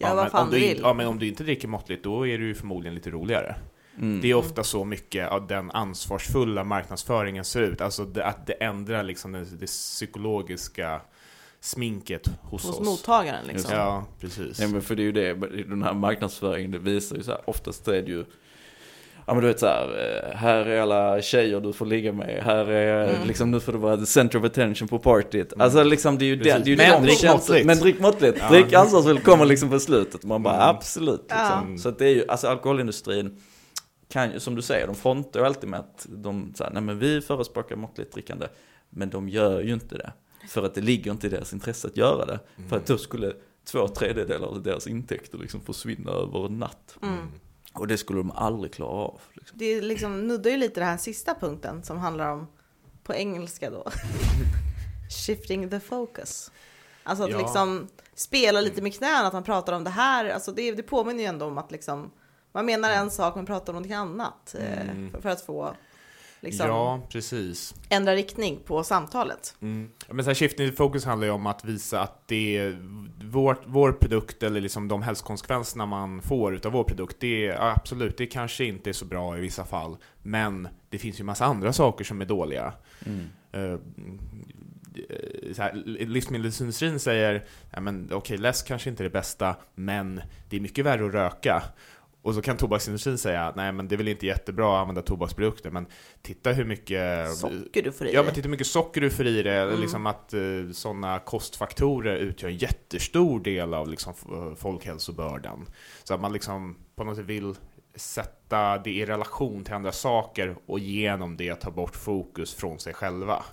Ja, vad men fan om du vill. inte, ja, men om du inte dricker måttligt, då är du ju förmodligen lite roligare. Mm. Det är ofta så mycket av den ansvarsfulla marknadsföringen ser ut. Alltså det, att det ändrar liksom det, det psykologiska sminket hos, Hos oss. mottagaren liksom. Ja, precis. Ja men för det är ju det, den här marknadsföringen, det visar ju så här, oftast är det ju Ja men du vet så här, eh, här är alla tjejer du får ligga med, här är Mm. liksom nu får du vara the center of attention på partyt. Alltså liksom det är ju Precis. den, det är ju Men de drick måttligt. Men drick måttligt, Ja. drick ansvarsfullt kommer liksom på slutet. Man bara Mm. absolut liksom. Ja. Så det är ju, alltså alkoholindustrin kan ju, som du säger, de frontar ju alltid med att de säger, nej men vi förespråkar måttligt drickande. Men de gör ju inte det. För att det ligger inte i deras intresse att göra det. För att då skulle två tredjedelar av deras intäkter liksom försvinna över en natt. Mm. Och det skulle de aldrig klara av. Liksom. Det är liksom, nuddar ju lite den här sista punkten som handlar om, på engelska då, shifting the focus. Alltså att Ja. liksom spela lite med knäna, att man pratar om det här. Alltså det, det påminner ju ändå om att liksom, man menar en sak men pratar om någonting annat. eh, Mm. För, för att få liksom, Ja, precis. ändra riktning på samtalet. Mm. Men så här, shifting focus handlar ju om att visa att det är vår, vår produkt eller liksom de hälsokonsekvenserna man får utav vår produkt, det är absolut, det kanske inte är så bra i vissa fall, men det finns ju massa andra saker som är dåliga. Eh, så här, livsmedelsindustrin säger, ja, men okej, läsk kanske inte är det bästa, men det är mycket värre att röka. Och så kan tobaksindustrin säga, nej men det är väl inte jättebra att använda tobaksprodukter, men titta hur mycket Socker du får i Ja, dig. men titta hur mycket socker du får i det, Mm. liksom att uh, sådana kostfaktorer utgör en jättestor del av liksom, eh, folkhälsobördan. Så att man liksom på något sätt vill sätta det i relation till andra saker och genom det ta bort fokus från sig själva.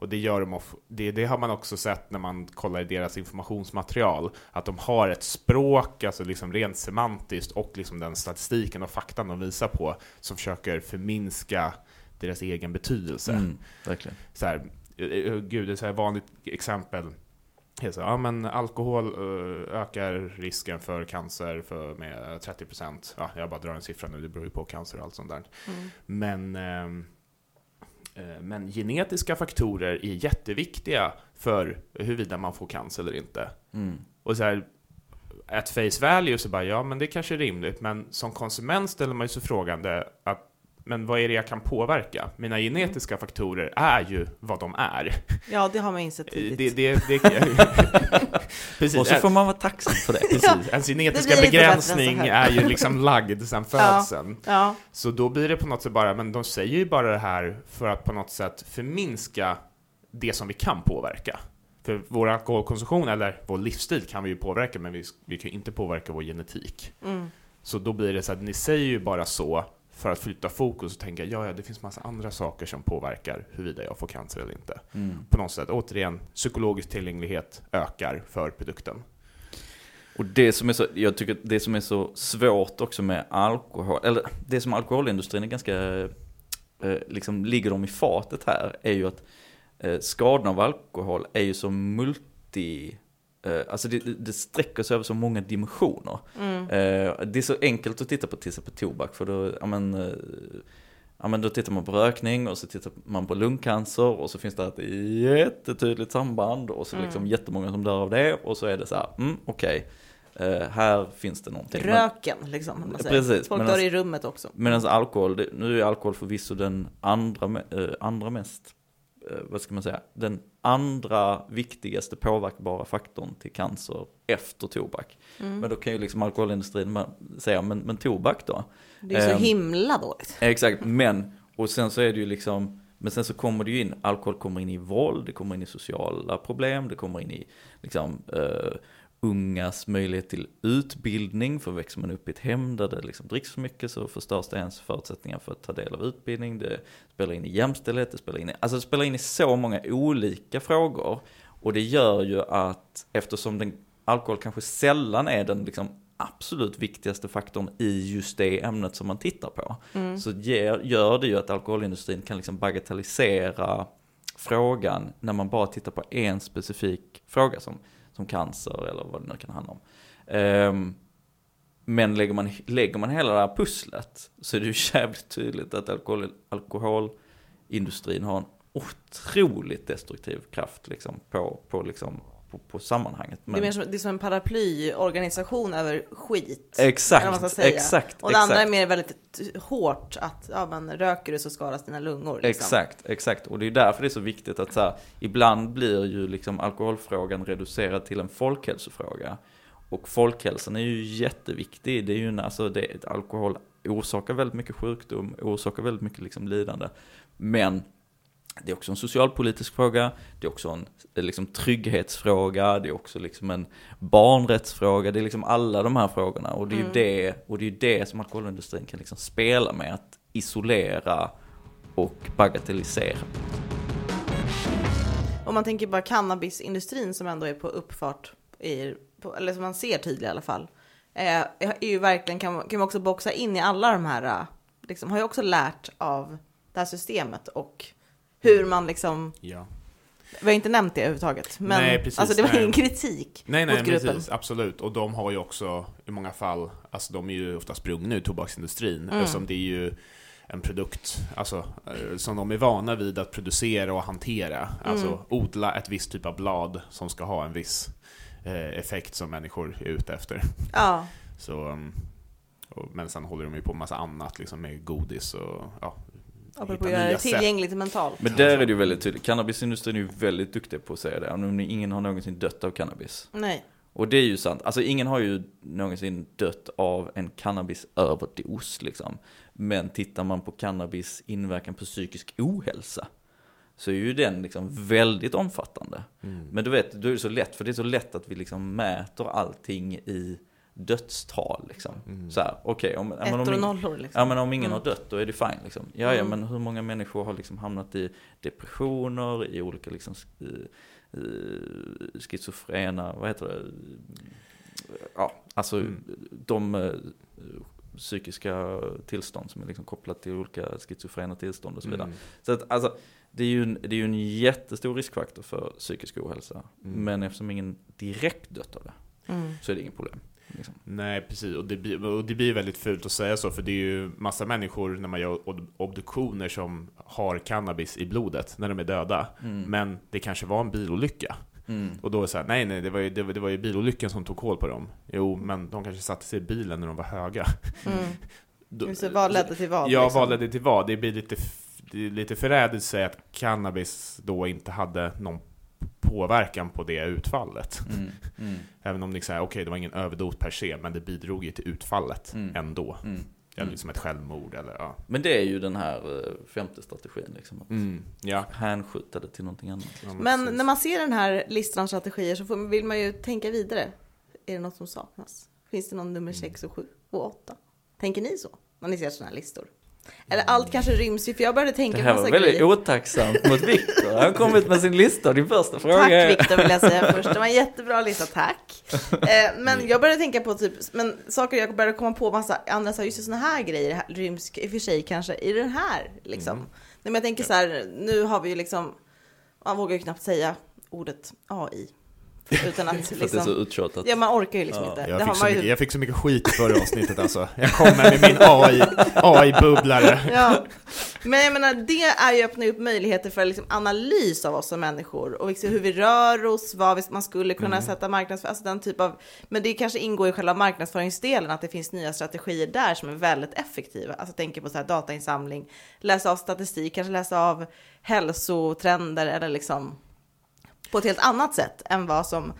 Och det, gör de of- det, det har man också sett när man kollar i deras informationsmaterial, att de har ett språk, alltså liksom rent semantiskt, och liksom den statistiken och faktan de visar på, som försöker förminska deras egen betydelse. Mm, verkligen. Så här, eh, eh, gud, ett så här vanligt exempel. är Så, ja, men alkohol eh, ökar risken för cancer för med 30%. Ja, jag bara drar en siffra nu, det beror ju på cancer och allt sånt där. Mm. Men, ehm, eh, men genetiska faktorer är jätteviktiga för huruvida man får cancer eller inte. Mm. Och så här, at face value så bara, ja men det kanske är rimligt, men som konsument ställer man ju sig frågande att men vad är det jag kan påverka? Mina genetiska faktorer är ju vad de är. Ja, det har man insett Det, tidigt. det, det, precis, Och så får man vara tacksam för det. precis. Ens genetiska Det begränsning är ju liksom lagd sedan Ja. födseln. Ja, Så då blir det på något sätt bara, men de säger ju bara det här för att på något sätt förminska det som vi kan påverka. För vår alkoholkonsumtion eller vår livsstil kan vi ju påverka, men vi, vi kan ju inte påverka vår genetik. mm. Så då blir det så att ni säger ju bara så för att flytta fokus och tänka, ja, ja, det finns massa andra saker som påverkar huruvida jag får cancer eller inte. Mm. På något sätt, återigen, psykologisk tillgänglighet ökar för produkten. Och det som är så, jag tycker det som är så svårt också med alkohol, eller det som alkoholindustrin är ganska, eh, liksom ligger dem i fatet här, är ju att eh, skadorna av alkohol är ju så multi alltså det, det- det sträcker sig över så många dimensioner. Mm. Eh, det är så enkelt att titta på till exempel tobak, för då, ja men, eh, ja men då tittar man på rökning och så tittar man på lungcancer och så finns det ett jättetydligt samband och så liksom jättemånga som dör av det och så är det så här, mm, okej, eh, här finns det någonting. Men- Röken liksom. om Man säger. Precis, Folk men dör i rummet också. Medan alkohol, det, nu är alkohol förvisso den andra, eh, andra mest, eh, vad ska man säga, den andra viktigaste påverkbara faktorn till cancer efter tobak. Mm. Men då kan ju liksom alkoholindustrin säga, men, men tobak då? Det är så Ehm, himla dåligt. Exakt, men, och sen så är det ju liksom, men sen så kommer det ju in, alkohol kommer in i våld, det kommer in i sociala problem, det kommer in i liksom eh, ungas möjlighet till utbildning, för växer man upp i ett hem där det liksom dricks för mycket så förstörs det ens förutsättningar för att ta del av utbildning, det spelar in i jämställdhet, det spelar in i, alltså det spelar in i så många olika frågor. Och det gör ju att eftersom den, alkohol kanske sällan är den liksom absolut viktigaste faktorn i just det ämnet som man tittar på. Så ger, gör det ju att alkoholindustrin kan liksom bagatellisera frågan när man bara tittar på en specifik fråga som cancer eller vad det nu kan handla om. Ehm, men lägger man, lägger man hela det här pusslet så är det ju jävligt tydligt att alkohol, alkoholindustrin har en otroligt destruktiv kraft liksom på, på, liksom, på, på sammanhanget. Det är, mer som, det är som en paraplyorganisation över skit. Exakt, exakt, Och det andra är exakt. mer väldigt hårt att ja, men röker du så skadas dina lungor. Liksom. Exakt, exakt. Och det är därför det är så viktigt att så här, ibland blir ju liksom alkoholfrågan reducerad till en folkhälsofråga. Och folkhälsan är ju jätteviktig. Det är ju en, alltså det, alkohol orsakar väldigt mycket sjukdom, orsakar väldigt mycket liksom lidande. Men det är också en socialpolitisk fråga, det är också en eh, liksom, trygghetsfråga, det är också liksom en barnrättsfråga, det är liksom alla de här frågorna. Och det är ju det, och det, är ju det som alkoholindustrin kan liksom spela med, att isolera och bagatellisera. Om man tänker bara cannabisindustrin som ändå är på uppfart, i, på, eller som man ser tydligt i alla fall, eh, är ju verkligen, kan, man- kan man också boxa in i alla de här, eh, liksom, har ju också lärt av det här systemet och hur man liksom, Ja. vi har inte nämnt det överhuvudtaget, men Nej, precis, alltså det var nej. ingen kritik Nej, nej, mot gruppen. precis, absolut. Och de har ju också i många fall, alltså de är ju ofta sprungna ur tobaksindustrin, Mm. eftersom det är ju en produkt alltså, eh, som de är vana vid att producera och hantera. Alltså Mm. odla ett visst typ av blad som ska ha en viss eh, effekt som människor är ute efter. Ja, Så, um, och, men sen håller de ju på med massa annat, liksom med godis och ja, apropå att göra det sätt. tillgängligt mentalt. Men där är det ju väldigt tydligt, cannabisindustrin är ju väldigt duktig på att säga det, om ingen har någonsin dött av cannabis. Nej. Och det är ju sant, alltså ingen har ju någonsin dött av en cannabisöverdos liksom. Men tittar man på cannabis inverkan på psykisk ohälsa så är ju den liksom väldigt omfattande. Men du vet, då är det så lätt, för det är så lätt att vi liksom mäter allting i dödstal liksom. Så här, okej, om, men om och nollor liksom. Ja men om ingen har dött då är det fine liksom. Ja ja Mm. men hur många människor har liksom hamnat i depressioner, i olika liksom schizofrena, vad heter det? Ja, alltså Mm. de eh, psykiska tillstånd som är liksom kopplat till olika schizofrena tillstånd och så vidare. Mm. Så att alltså, det är ju en, det är ju en jättestor riskfaktor för psykisk ohälsa. Mm. Men eftersom ingen direkt dött av det Mm. så är det inget problem. Liksom. Nej, precis. Och det, blir, och det blir väldigt fult att säga så, för det är ju massa människor när man gör ob- obduktioner som har cannabis i blodet när de är döda. Men det kanske var en bilolycka. Mm. Och då är det så här, nej nej, det var, ju, det, var, det var ju bilolyckan som tog koll på dem. Jo, men de kanske satte sig i bilen när de var höga. Mm. Då- vad ledde till vad? Ja, liksom? vad ledde till vad? Det blir lite, f- det är lite förrädigt att säga att cannabis då inte hade någon påverkan på det utfallet. Mm. Mm. Även om det säger, okej, det var ingen överdos per se, men det bidrog ju till utfallet Mm. ändå. Mm. Eller Mm. liksom ett självmord eller ja. Men det är ju den här eh, femte strategin liksom. Att Mm, ja. hänskjuta det till någonting annat. ja Men precis. när man ser den här listan strategier så får, vill man ju tänka vidare. Är det något som saknas? Finns det någon nummer 6 och 7 och 8? Tänker ni så? När ni ser sådana här listor? Eller allt kanske ryms i, för jag börade tänka Det på här var massa väldigt grejer. otacksamt mot Viktor. Han har kommit med sin lista. Din första fråga Tack. Viktor vill jag säga först. Det var en jättebra lista, tack. Eh, men jag började tänka på typ, men saker jag började komma på massa andra, så just sådana här grejer ryms i och för sig kanske i den här liksom. Nej, men jag tänker så här, nu har vi ju liksom, man vågar ju knappt säga ordet AI. Utan att För att det är så liksom, uttjatat. ja man orkar ju liksom Ja. inte. Jag fick, så man ju mycket, jag fick så mycket skit i förra avsnittet alltså. Jag kommer med min AI, AI-bubblare. Ja, men jag menar det är ju öppna upp möjligheter för liksom analys av oss som människor och liksom hur vi rör oss, vad vi- man skulle kunna Mm. sätta marknadsföring, alltså den typ av, men det kanske ingår i själva marknadsföringsdelen att det finns nya strategier där som är väldigt effektiva. Alltså tänker på så här datainsamling, läsa av statistik, kanske läsa av hälsotrender eller liksom på ett helt annat sätt än vad som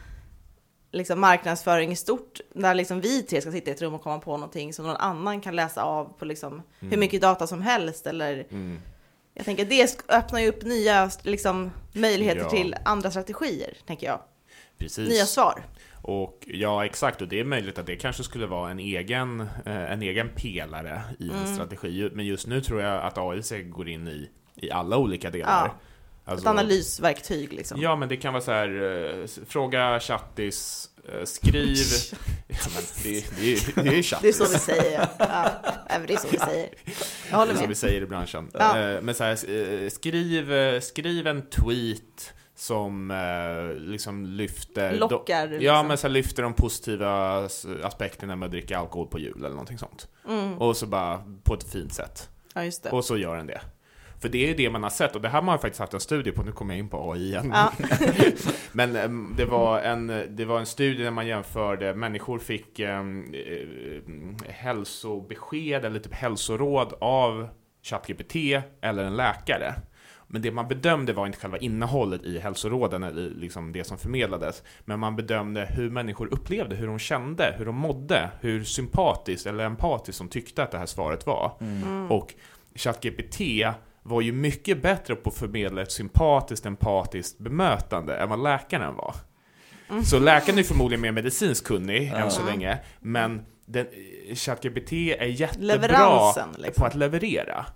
liksom marknadsföring i stort, där liksom vi tre ska sitta i ett rum och komma på någonting som någon annan kan läsa av på liksom hur mycket data som helst eller Mm. jag tänker det sk- öppnar ju upp nya liksom, möjligheter Ja. till andra strategier, tänker jag. Precis. Nya svar. Och ja, exakt. Och det är möjligt att det kanske skulle vara en egen, eh, en egen pelare i Mm. en strategi. Men just nu tror jag att AI går in i, i alla olika delar. Ja. Alltså- Ett analysverktyg liksom. Ja, men det kan vara så här, eh, fråga chattis, eh, skriv... ja, men det, det, är- det är ju chattis. Det är så vi säger. Ja, ja, det är så vi säger. Jag håller Det är så vi med. säger i branschen. Ja. Eh, Men så här, skriv, skriv en tweet som eh, liksom lyfter... Lockar, Ja, liksom. men så här, lyfter de positiva aspekterna med att dricka alkohol på jul eller någonting sånt. Mm. Och så bara på ett fint sätt. Ja, just det. Och så gör den det. För det är det man har sett, och det här har man faktiskt haft en studie på, nu kommer jag in på AI igen. Ja. Men em, det var, en, det var en studie där man jämförde, människor fick em, eh, hälsobesked eller typ hälsoråd av ChatGPT eller en läkare. Men det man bedömde var inte själva innehållet i hälsoråden eller liksom det som förmedlades. Men man bedömde hur människor upplevde, hur de kände, hur de mådde, hur sympatiskt eller empatiskt de tyckte att det här svaret var. Och ChatGPT var ju mycket bättre på att förmedla ett sympatiskt, empatiskt bemötande än vad läkaren var. Så läkaren är förmodligen mer medicinskt kunnig än så länge, men ChatGPT är jättebra liksom. på att leverera.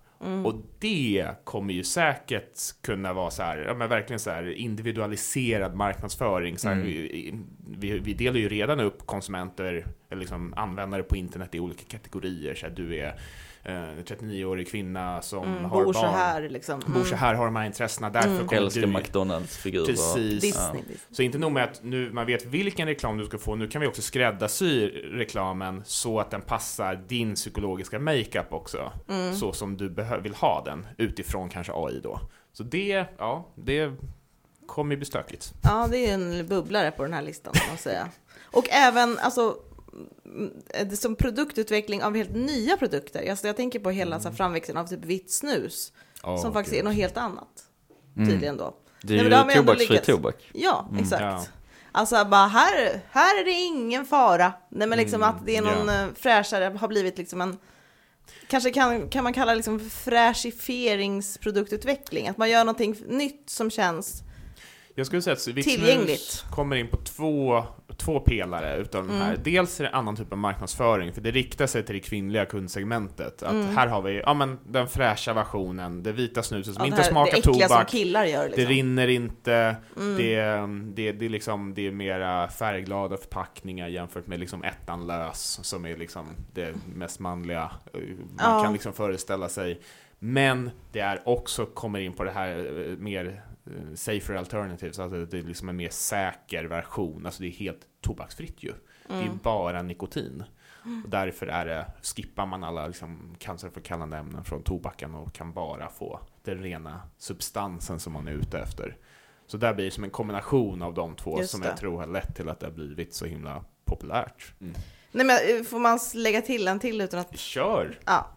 Och det kommer ju säkert kunna vara så här, ja men verkligen så här individualiserad marknadsföring. Så här, vi, vi, vi delar ju redan upp konsumenter, eller liksom användare på internet i olika kategorier. Så här, du är eh, 39-årig kvinna som Mm, har bor barn. så här liksom. Bor så här, har de här intressena, därför kommer Älskar du... McDonalds-figurer. Precis. Disney. Ja. Disney. Så inte nog med att nu man vet vilken reklam du ska få, nu kan vi också skräddarsy reklamen så att den passar din psykologiska makeup också. Mm. Så som du vill ha den utifrån kanske AI då. Så det, ja, det kommer bli stökigt. Ja, det är en bubblare på den här listan, kan man säga. Och även alltså, mm, det som produktutveckling av helt nya produkter. Alltså, jag tänker på hela så här, framväxten av typ vitt snus, Ja, som faktiskt är gud. något helt annat. Mm. Tydligen då. Det Nej, är man ju tobaksfri tobak. Ja, exakt. ja. Alltså bara här, här är det ingen fara. Nej men liksom att det är någon ja. eh, fräschare, har blivit liksom en Kanske kan, kan man kalla liksom fräschifieringsproduktutveckling, att man gör någonting nytt som känns Jag skulle säga att Vitt Tillgängligt. Snus kommer in på två, två pelare utav Mm. här. Dels är det en annan typ av marknadsföring, för det riktar sig till det kvinnliga kundsegmentet. Att Mm. här har vi ja, men den fräscha versionen, det vita snuset som ja, inte det, här, smakar det äckliga som tobak. killar gör Det liksom. rinner inte, Mm. det, det, det, är liksom, det är mera färgglada förpackningar jämfört med liksom ettan lös, som är liksom det mest manliga eh, man Ja. kan liksom föreställa sig. Men det är också, kommer in på det här eh, mer safer alternatives, alltså det är liksom en mer säker version, alltså det är helt tobaksfritt ju. Det är Mm. bara nikotin. Och därför är det, skippar man alla liksom cancerframkallande ämnen från tobaken och kan bara få den rena substansen som man är ute efter. Så där blir det som en kombination av de två Just som det. jag tror har lett till att det har blivit så himla populärt. Nej men eh, får man lägga till en till utan att Kör! Ja,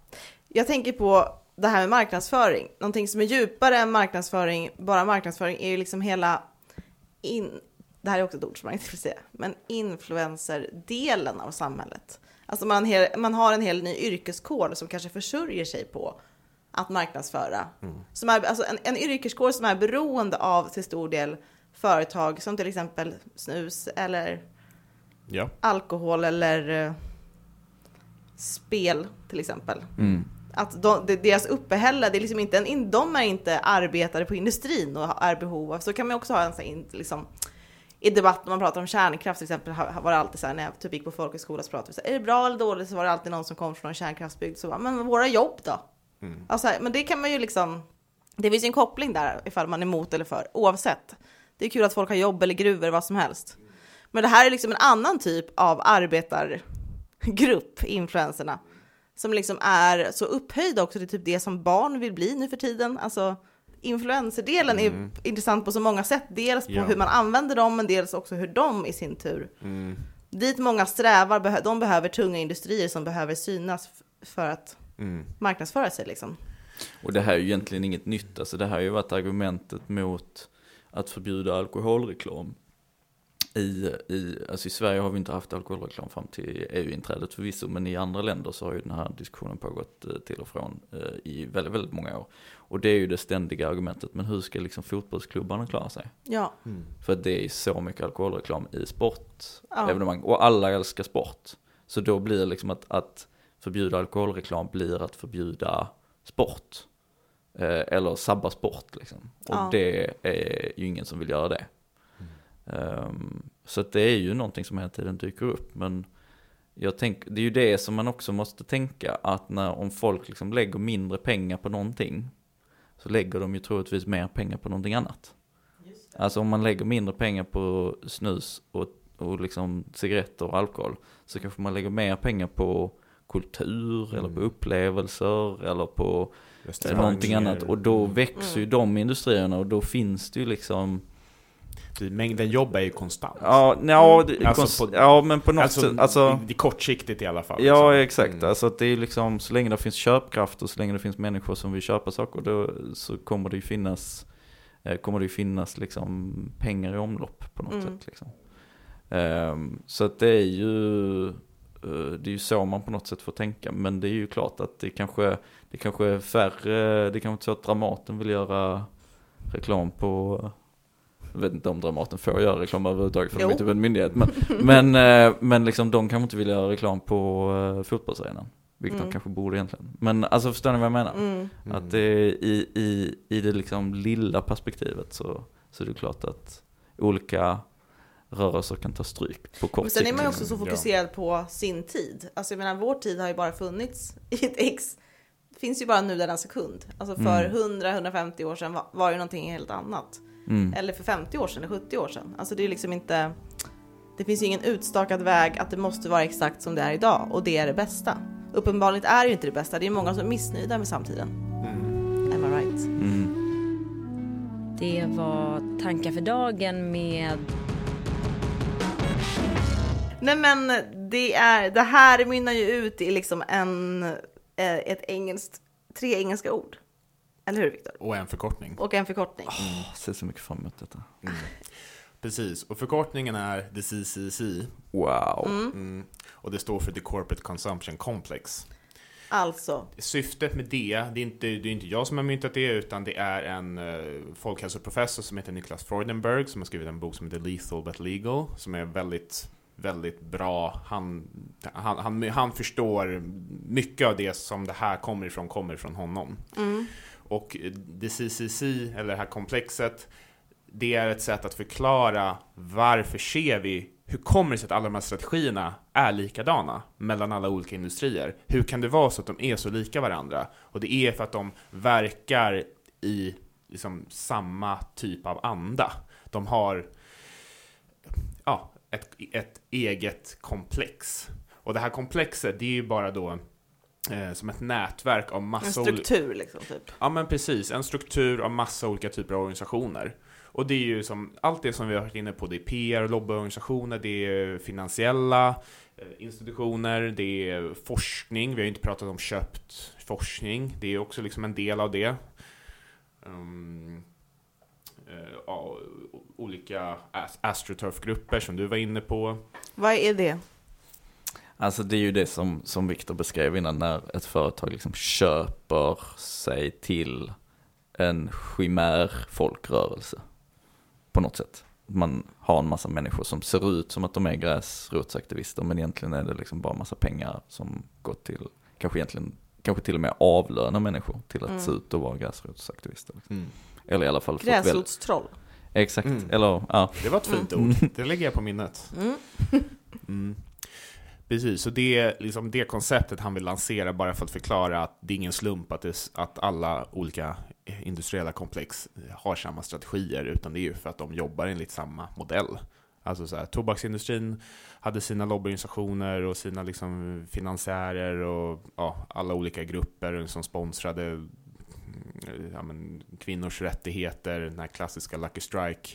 jag tänker på det här med marknadsföring. Någonting som är djupare än marknadsföring, bara marknadsföring, är ju liksom hela in, det här är också ett ord som man inte vill säga, men influencer-delen av samhället. Alltså man, hel, man har en hel ny yrkeskår som kanske försörjer sig på att marknadsföra. Som är, alltså en, en yrkeskår som är beroende av till stor del företag som till exempel snus eller Ja. alkohol eller eh, spel till exempel. Mm. Att de, deras uppehälle, det är liksom inte en, de är inte arbetare på industrin och är behov av, så kan man också ha en sån här, in- liksom, i debatt när man pratar om kärnkraft till exempel var det alltid så här när jag typ gick på folkhögskola så pratade vi så här, är det bra eller dåligt? Så var det alltid någon som kom från en kärnkraftsbygd så bara, men våra jobb då? Alltså, men det kan man ju liksom, det finns ju en koppling där ifall man är emot eller för, oavsett. Det är kul att folk har jobb eller gruvor, vad som helst. Men det här är liksom en annan typ av arbetargrupp, influencerna. Som liksom är så upphöjda också till typ det som barn vill bli nu för tiden. Alltså influencerdelen är intressant på så många sätt. Dels på Ja. hur man använder dem, men dels också hur de i sin tur Dit många strävar, de behöver tunga industrier som behöver synas för att marknadsföra sig liksom. Och det här är ju egentligen inget nytt, alltså det här har ju varit argumentet mot att förbjuda alkoholreklam. I, i, alltså i Sverige har vi inte haft alkoholreklam fram till EU-inträdet förvisso, men i andra länder så har ju den här diskussionen pågått eh, till och från eh, i väldigt, väldigt många år. Och det är ju det ständiga argumentet, men hur ska liksom fotbollsklubbarna klara sig? Ja, För att det är så mycket alkoholreklam i sport, Ja. evenemang, och alla älskar sport. Så då blir det liksom att, att förbjuda alkoholreklam blir att förbjuda sport. Eh, eller sabba sport liksom. Och Ja. det är ju ingen som vill göra det. Ehm, så att det är ju någonting som hela tiden dyker upp. Men jag tänker, det är ju det som man också måste tänka, att när, om folk liksom lägger mindre pengar på någonting, så lägger de ju troligtvis mer pengar på någonting annat. Alltså om man lägger mindre pengar på snus och, och liksom cigaretter och alkohol, så kanske man lägger mer pengar på kultur eller på upplevelser eller på någonting annat. Och då växer ju de industrierna och då finns det ju liksom Mängden jobb är ju konstant. Ja, ja, det, Alltså konst, på- ja men på något alltså, sätt, alltså, det, är kortsiktigt i alla fall. ja liksom. exakt, Mm. alltså att det är liksom, så länge det finns köpkraft och så länge det finns människor som vill köpa saker, då så kommer det ju finnas, eh, kommer det ju finnas liksom pengar i omlopp på något Mm. sätt liksom. Ehm, så att det är ju, eh, det är ju så man på något sätt får tänka, men det är ju klart att det kanske, det kanske är färre, det kanske inte så att Dramaten vill göra reklam på jag vet inte om Dramaten får göra reklam överhuvudtaget för de är typ en myndighet. Men, men, eh, men liksom de kanske inte vill göra reklam på uh, fotbollsarenan. Vilket Mm. de kanske borde egentligen. Men alltså förstår ni vad jag menar? mm. Att det är i, i, i det liksom lilla perspektivet så, så är det klart att olika rörelser kan ta stryk på kort Men sen är sikt, man ju också så fokuserad på sin tid. Alltså jag menar, vår tid har ju bara funnits i ett ex. Det finns ju bara nu denna sekund. Alltså för Mm. 100-150 år sedan var, var ju någonting helt annat. Mm. Eller för 50 år sedan eller 70 år sedan. Alltså det är liksom inte... Det finns ju ingen utstakad väg att det måste vara exakt som det är idag och det är det bästa. Uppenbarligen är det ju inte det bästa. Det är många som är missnöjda med samtiden. Am I right? Mm. Det var tankar för dagen med Nej men det, är, det här mynnar ju ut i liksom en, eh, ett engelskt, tre engelska ord. Eller hur Viktor? Och en förkortning. Och en förkortning. Jag ser så mycket fram emot detta. Precis, och förkortningen är the CCC. Wow. Mm. Och det står för the Corporate Consumption Complex. Alltså, Syftet med det, det är inte, det är inte jag som har myntat det, utan det är en uh, folkhälsoprofessor som heter Niklas Freudenberg, som har skrivit en bok som heter Lethal but Legal, som är väldigt, väldigt bra. Han, han, han, han förstår mycket av det som det här kommer ifrån, kommer ifrån honom. Och det CCC, eller det här komplexet, det är ett sätt att förklara varför ser vi, hur kommer det sig att alla de här strategierna är likadana mellan alla olika industrier? Hur kan det vara så att de är så lika varandra? Och det är för att de verkar i liksom samma typ av anda. De har ja, ett, ett eget komplex. Och det här komplexet, det är ju bara då eh, som ett nätverk av en massa olika... struktur liksom typ. Ja men precis, en struktur av massa olika typer av organisationer. Och det är ju som, allt det som vi har varit inne på, det är PR, lobbyorganisationer, det är finansiella eh, institutioner, det är forskning, vi har ju inte pratat om köpt forskning, det är också liksom en del av det. Um, o- olika as- astroturf-grupper som du var inne på. Vad är det? Alltså det är ju det som, som Viktor beskrev innan när ett företag liksom köper sig till en chimär folkrörelse. På något sätt. Man har en massa människor som ser ut som att de är gräsrotsaktivister men egentligen är det liksom bara massa pengar som går till, kanske egentligen, kanske till och med avlöna människor till att se ut och vara gräsrotsaktivister. Liksom. Eller i alla fall väl- Gräsrotstroll. Exakt, Mm. eller ja. Det var ett fint ord, det lägger jag på minnet. Precis, så det är liksom det konceptet han vill lansera bara för att förklara att det är ingen slump att, det, att alla olika industriella komplex eh, har samma strategier, utan det är ju för att de jobbar enligt samma modell. Alltså så här, tobaksindustrin hade sina lobbyorganisationer och sina liksom finansiärer och ja, alla olika grupper som sponsrade ja, men, kvinnors rättigheter, den här klassiska Lucky Strike,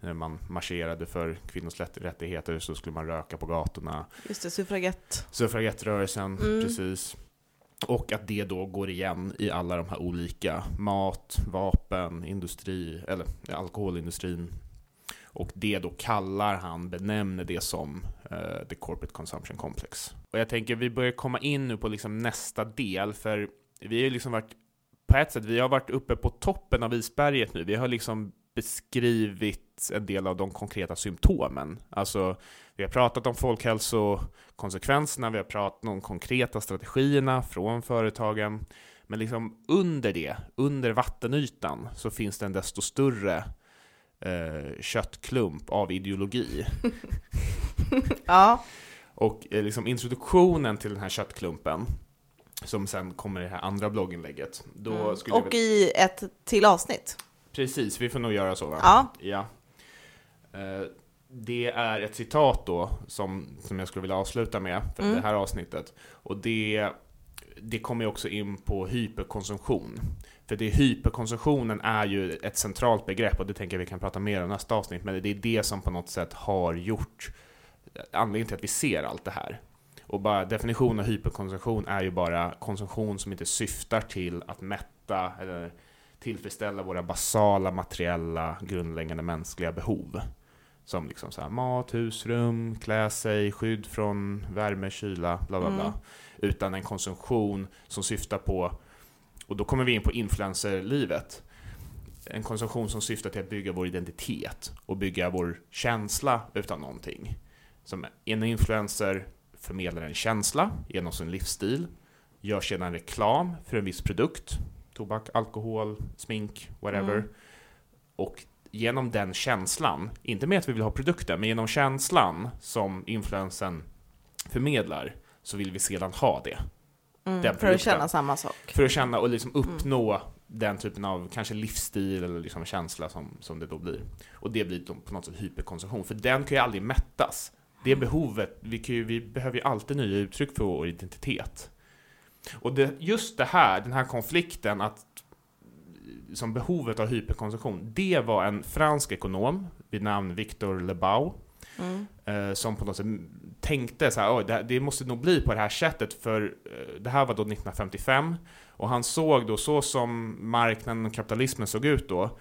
när man marscherade för kvinnors rätt- rättigheter så skulle man röka på gatorna. Just det, suffragett. Suffragettrörelsen, Mm. precis. Och att det då går igen i alla de här olika mat, vapen, industri, eller alkoholindustrin. Och det då kallar han, benämner det som eh, the corporate consumption complex. Och jag tänker vi börjar komma in nu på liksom nästa del, för vi har ju liksom varit, på ett sätt, vi har varit uppe på toppen av isberget nu. Vi har liksom beskrivit en del av de konkreta symptomen. Alltså, vi har pratat om folkhälsokonsekvenserna, vi har pratat om de konkreta strategierna från företagen. Men liksom under det, under vattenytan, så finns det en desto större eh, köttklump av ideologi. Ja, Och eh, liksom introduktionen till den här köttklumpen, som sen kommer i det här andra blogginlägget, då skulle jag och väl... i ett till avsnitt. Precis, vi får nog göra så va? Ja, Ja. Eh, Det är ett citat då som, som jag skulle vilja avsluta med för Mm. det här avsnittet. Och det, det kommer ju också in på hyperkonsumtion. För det hyperkonsumtionen är ju ett centralt begrepp och det tänker jag vi kan prata mer om nästa avsnitt. Men det är det som på något sätt har gjort anledningen till att vi ser allt det här. Och bara definitionen av hyperkonsumtion är ju bara konsumtion som inte syftar till att mätta eller tillfredsställa våra basala materiella grundläggande mänskliga behov. Som liksom så här, mat, husrum, klä sig, skydd från värme, kyla, bla bla bla. Mm. Utan en konsumtion som syftar på, och då kommer vi in på influencerlivet. En konsumtion som syftar till att bygga vår identitet och bygga vår känsla utav någonting. Som en influencer förmedlar en känsla genom sin livsstil, gör sedan reklam för en viss produkt, tobak, alkohol, smink, whatever. Mm. Och genom den känslan, inte med att vi vill ha produkten, men genom känslan som influensen förmedlar, så vill vi sedan ha det. mm, för att känna samma sak. För att känna och liksom uppnå den typen av kanske livsstil eller liksom känsla som, som det då blir. Och det blir då på något sätt hyperkonsumtion, för den kan ju aldrig mättas. Det behovet, vi, ju, vi behöver ju alltid nya uttryck för vår identitet. Och det, just det här, den här konflikten, att som behovet av hyperkonsumtion, det var en fransk ekonom vid namn Victor Lebau Mm. eh, som på något sätt tänkte så här, det, det måste nog bli på det här sättet, för eh, det här var då 1955, och han såg då så som marknaden och kapitalismen såg ut då,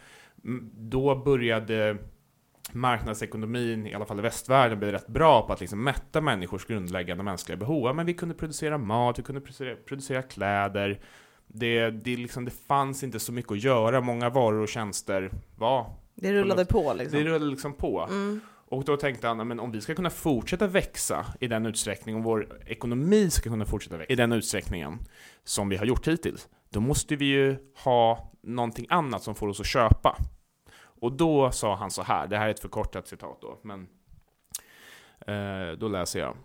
då började marknadsekonomin, i alla fall i västvärlden, bli rätt bra på att liksom mätta människors grundläggande mänskliga behov. Ja, Men vi kunde producera mat, vi kunde producera, producera kläder, det, det, liksom, det fanns inte så mycket att göra, många varor och tjänster var Det rullade på liksom. det rullade liksom på. Mm. Och då tänkte han, men om vi ska kunna fortsätta växa i den utsträckning, och vår ekonomi ska kunna fortsätta växa i den utsträckningen som vi har gjort hittills, då måste vi ju ha någonting annat som får oss att köpa. Och då sa han så här, det här är ett förkortat citat då, men eh, då läser jag.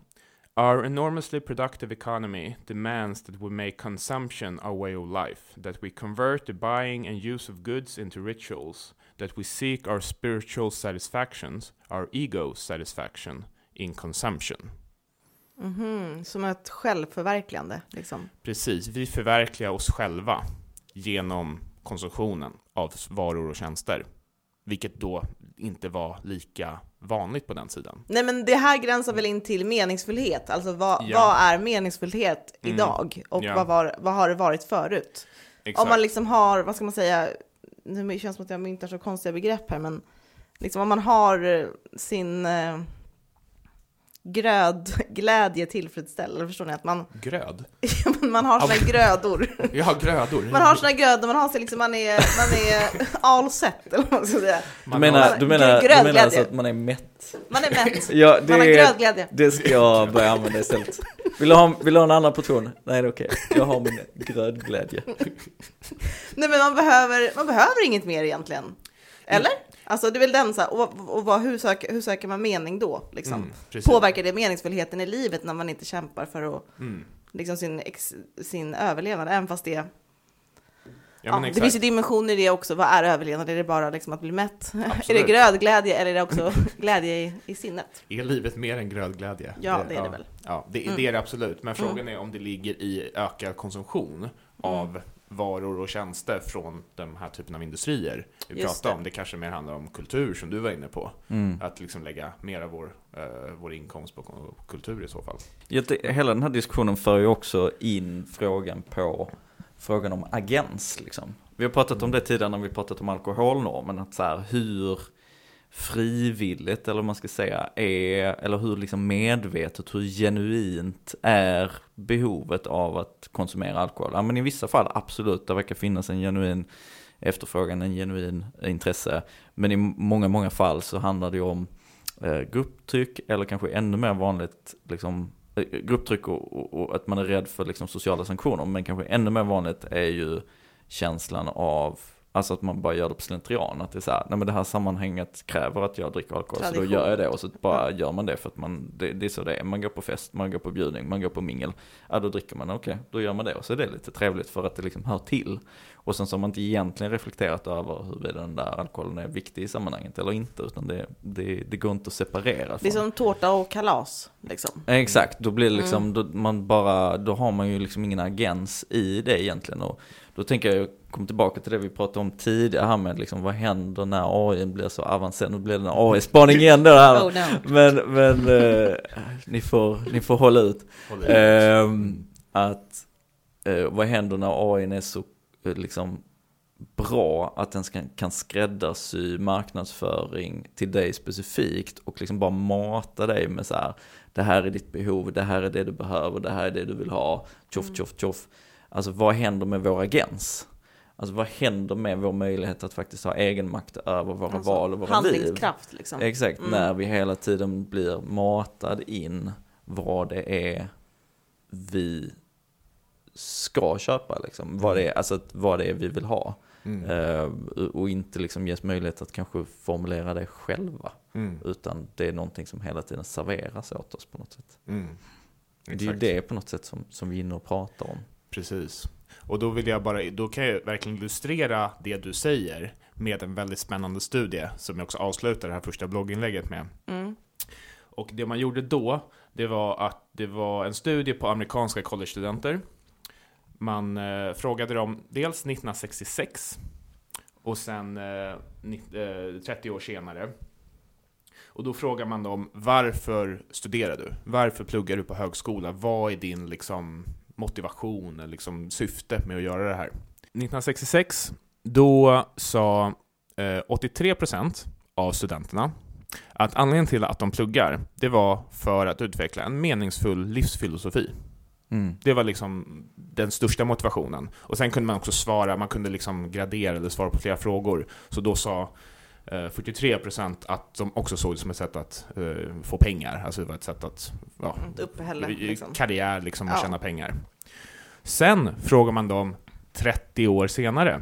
Our enormously productive economy demands that we make consumption our way of life, that we convert the buying and use of goods into rituals, that we seek our spiritual satisfactions, our ego satisfaction, in consumption. Mhm, Som ett självförverkligande liksom. Precis, vi förverkligar oss själva genom konsumtionen av varor och tjänster. Vilket då inte var lika vanligt på den sidan. Nej men det här gränsar väl in till meningsfullhet, alltså vad, Ja. vad är meningsfullhet Mm. idag och Ja. vad, var, vad har det varit förut? Exakt. Om man liksom har, vad ska man säga, nu känns det som att jag myntar så konstiga begrepp här, men liksom om man har eh, sin eh, grödglädje tillfredsställd, eller förstår ni? Att man, Gröd? man har sina grödor. Ja, grödor. Man har sina grödor, man har sig liksom, man är, man är all set, eller vad man ska säga. Du menar, du menar, du menar alltså att man är mätt? Man är mätt, Ja, det, man har grödglädje. det ska jag börja använda istället. Vill du ha, vill du ha en annan portion? Nej, det är okej. Jag har min grödglädje. Nej men man behöver, man behöver inget mer egentligen. Eller? Alltså det är väl den så här, och, och vad, hur, söker, hur söker man mening då? Liksom? Mm. Påverkar det meningsfullheten i livet när man inte kämpar för att, Mm. liksom sin, ex, sin överlevnad? Även fast det, Ja, ja, det finns ju dimensioner i det också. Vad är överlevnad? Är det bara liksom att bli mätt? är det grödglädje eller är det också glädje i, i sinnet? Är livet mer än grödglädje? Ja, det är det väl. Ja, det, Mm. det är det absolut. Men frågan är om det ligger i ökad konsumtion av Mm. Varor och tjänster från den här typen av industrier vi Just pratar det. om. Det kanske mer handlar om kultur som du var inne på. Mm. Att liksom lägga mer av vår, eh, vår inkomst på kultur i så fall. Hela den här diskussionen för ju också in frågan på frågan om agens. Liksom. Vi har pratat om det tidigare när vi pratat om alkoholnormen, att så här, hur frivilligt, eller vad man ska säga, är, eller hur liksom medvetet, hur genuint är behovet av att konsumera alkohol? Ja, men i vissa fall absolut, det verkar finnas en genuin efterfrågan, en genuin intresse. Men i många, många fall så handlar det ju om eh, grupptryck eller kanske ännu mer vanligt liksom, eh, grupptryck och, och, och att man är rädd för liksom, sociala sanktioner. Men kanske ännu mer vanligt är ju känslan av Alltså att man bara gör det på slentrian, att det är så här, nej men det här sammanhanget kräver att jag dricker alkohol, så Tradition. då gör jag det och så bara gör man det för att man, det, det är så det är. Man går på fest, man går på bjudning, man går på mingel, ja då dricker man, okej, då gör man det och så är det lite trevligt för att det liksom hör till. Och sen så har man inte egentligen reflekterat över huruvida den där alkoholen är viktig i sammanhanget eller inte, utan det, det, det går inte att separera. Det är som tårta och kalas. Liksom. Exakt, då blir det liksom, Mm. då, man bara, då har man ju liksom ingen agens i det egentligen. Och då tänker jag, jag kommer tillbaka till det vi pratade om tidigare här med liksom, vad händer när AI blir så avancerad? Nu blir det en AI-spaning igen då här. Oh no. Men, men eh, ni, får, ni får hålla ut. Ehm, att eh, vad händer när AI är så eh, liksom bra att den ska, kan skräddarsy marknadsföring till dig specifikt och liksom bara mata dig med så här det här är ditt behov, det här är det du behöver, det här är det du vill ha, tjoff tjoff tjoff. Alltså vad händer med vår agens? Alltså vad händer med vår möjlighet att faktiskt ha egen makt över våra Alltså, val och våra liv? Handlingskraft liksom. Exakt, Mm. när vi hela tiden blir matad in vad det är vi ska köpa, liksom. vad, det är, alltså, vad det är vi vill ha. Mm. Eh, och inte liksom ges möjlighet att kanske formulera det själva. Mm. Utan det är någonting som hela tiden serveras åt oss på något sätt. Mm. Det är ju det på något sätt som, som vi är inne och pratar om. Precis. Och då vill jag bara, då kan jag verkligen illustrera det du säger med en väldigt spännande studie som jag också avslutar det här första blogginlägget med. Mm. Och det man gjorde då, det var att det var en studie på amerikanska collegestudenter. Man eh, frågade dem dels 1966 och sen eh, nitt- eh, 30 år senare. Och då frågar man dem, varför studerar du? Varför pluggar du på högskola? Vad är din liksom, motivation, eller liksom, syfte med att göra det här? 1966, då sa eh, 83% av studenterna att anledningen till att de pluggar, det var för att utveckla en meningsfull livsfilosofi. Mm. Det var liksom den största motivationen. Och sen kunde man också svara, man kunde liksom gradera eller svara på flera frågor. Så då sa eh, 43% att de också såg det som ett sätt att eh, få pengar. Alltså det var ett sätt att, ja, uppehälle. Liksom. karriär liksom och Ja. tjäna pengar. Sen frågar man dem 30 år senare.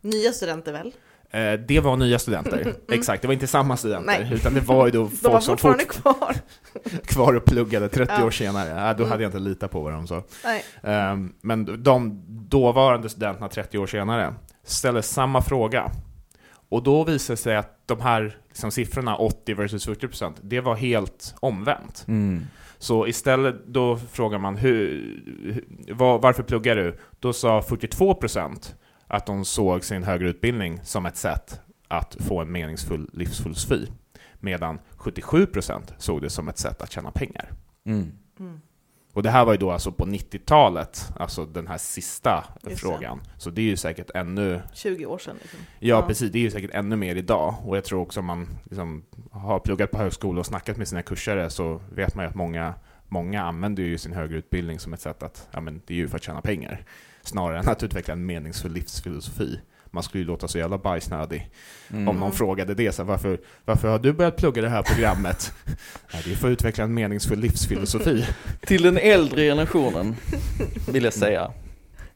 Nya studenter väl? Eh, det var nya studenter. Exakt, det var inte samma studenter. Mm. Nej. Utan det var ju då De var folk som fortfarande fort kvar. kvar och pluggade 30 Ja. år senare. Ja, då Mm. hade jag inte litat på vad de sa. Nej. Ehm, men de dåvarande studenterna 30 år senare ställer samma fråga. Och då visar det sig att de här liksom, siffrorna, 80 versus 40%, det var helt omvänt. Mm. Så istället, då frågar man hur, var, varför pluggar du? Då sa 42% att de såg sin högre utbildning som ett sätt att få en meningsfull livsfilosofi. Medan 77% såg det som ett sätt att tjäna pengar. Mm. Mm. Och det här var ju då alltså på 90-talet, alltså den här sista Just frågan. Så det är ju säkert ännu, 20 år sedan. Liksom. ja, Ja. precis, det är ju säkert ännu mer idag. Och jag tror också om man liksom har pluggat på högskola och snackat med sina kursare så vet man ju att många, många använder ju sin högre utbildning som ett sätt att, ja men det är ju för att tjäna pengar. Snarare än att utveckla en meningsfull livsfilosofi. Man skulle ju låta så jävla bajsnödig Mm. om någon frågade det. Så här, varför, varför har du börjat plugga det här programmet? Nej, det är för att utveckla en meningsfull livsfilosofi. Till den äldre generationen vill jag säga,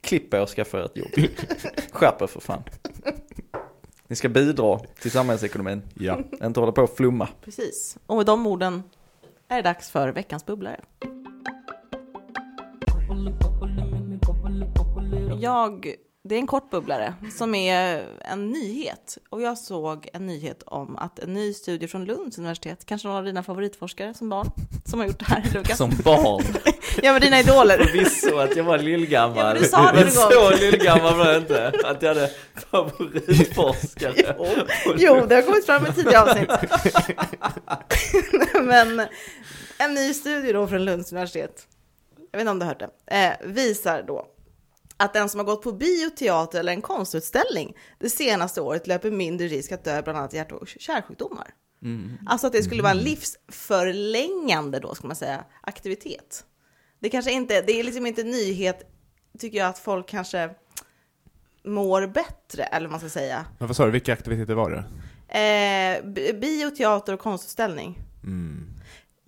klipp er och skaffa ett jobb. Skärp er för fan. Ni ska bidra till samhällsekonomin, Ja. inte hålla på och flumma. Precis. Och med de orden är det dags för veckans bubblare. Jag, det är en kort bubblare som är en nyhet. Och jag såg en nyhet om att en ny studie från Lunds universitet, kanske någon av dina favoritforskare som barn, som har gjort det här, Lukas. Som barn. Ja, men dina idoler. Förvisso att jag var lillgammal. Ja, men du sa det men så lillgammal var jag inte. Att jag hade favoritforskare. Jo, det har kommit fram i tidigare avsnitt. Men en ny studie då från Lunds universitet, jag vet inte om du har hört det, eh, visar då att den som har gått på bio, teater eller en konstutställning det senaste året löper mindre risk att dö bland annat hjärt och kärlsjukdomar. Alltså att det skulle vara en livsförlängande då, ska man säga, aktivitet. Det kanske inte, det är liksom inte nyhet, tycker jag, att folk kanske mår bättre, eller vad man ska säga. Men vad sa du, vilka aktiviteter var det? Eh, bi- bio, teater och konstutställning. Mm.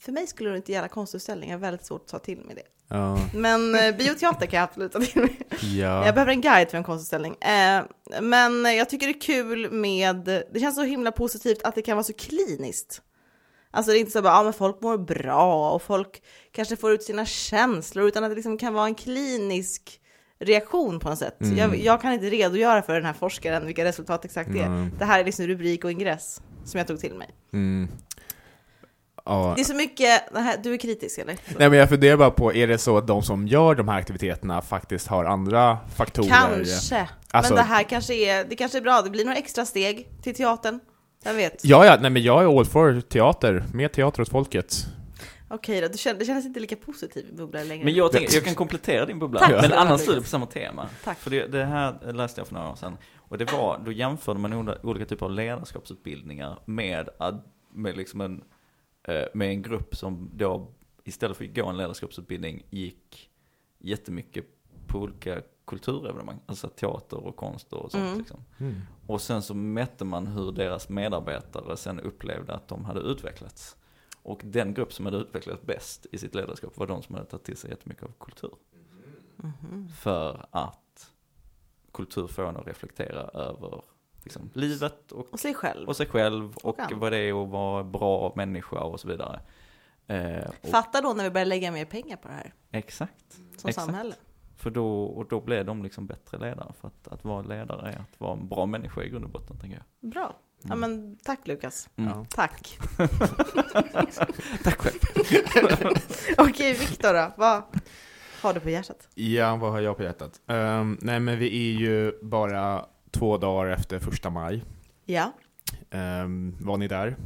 För mig skulle det inte gälla konstutställning, jag har väldigt svårt att ta till mig det. Ja. Men eh, bio och teater kan jag absolut ta till mig. ja. Jag behöver en guide för en konstutställning. Eh, men jag tycker det är kul med, det känns så himla positivt att det kan vara så kliniskt. Alltså det är inte så bara, ja men folk mår bra och folk kanske får ut sina känslor, utan att det liksom kan vara en klinisk reaktion på något sätt. Mm. Jag, jag kan inte redogöra för den här forskaren vilka resultat exakt det är. Nej. Det här är liksom rubrik och ingress som jag tog till mig. Mm. Ja. Det är så mycket, du är kritisk eller? Nej men jag funderar bara på, är det så att de som gör de här aktiviteterna faktiskt har andra faktorer? Kanske. Alltså- men det här kanske är, det kanske är bra, det blir några extra steg till teatern. Jag vet. Ja, ja, nej men jag är all for teater, mer teater åt folket. Okej då, det känns inte lika positiv bubbla längre. Men jag, tänker, jag kan komplettera din bubbla Tack. med en annan studie på samma tema. Tack. För det, det här läste jag för några år sedan. Och det var, då jämförde man olika, typer av ledarskapsutbildningar med, med, liksom en, med en grupp som då istället för att gå en ledarskapsutbildning gick jättemycket på olika kulturevenemang. Alltså teater och konst och sånt Mm. liksom. Och sen så mätte man hur deras medarbetare sen upplevde att de hade utvecklats. Och den grupp som hade utvecklats bäst i sitt ledarskap var de som hade tagit till sig jättemycket av kultur. Mhm. För att kultur får en att reflektera över liksom, livet och, Och sig själv. och sig själv och andra. vad det är att vara bra människa och så vidare. Eh, och, Fatta då när vi börjar lägga mer pengar på det här, exakt. som Exakt. samhälle. För då, och då blev de liksom bättre ledare. För att, att vara ledare är att vara en bra människa i grund och botten, tänker jag. Bra. Ja men tack Lukas. Mm. Ja. Tack. Tack själv. Okej Viktor då, vad har du på hjärtat? Ja, vad har jag på hjärtat? Ehm, nej men vi är ju bara två dagar efter första maj. Ja. Um, var ni där?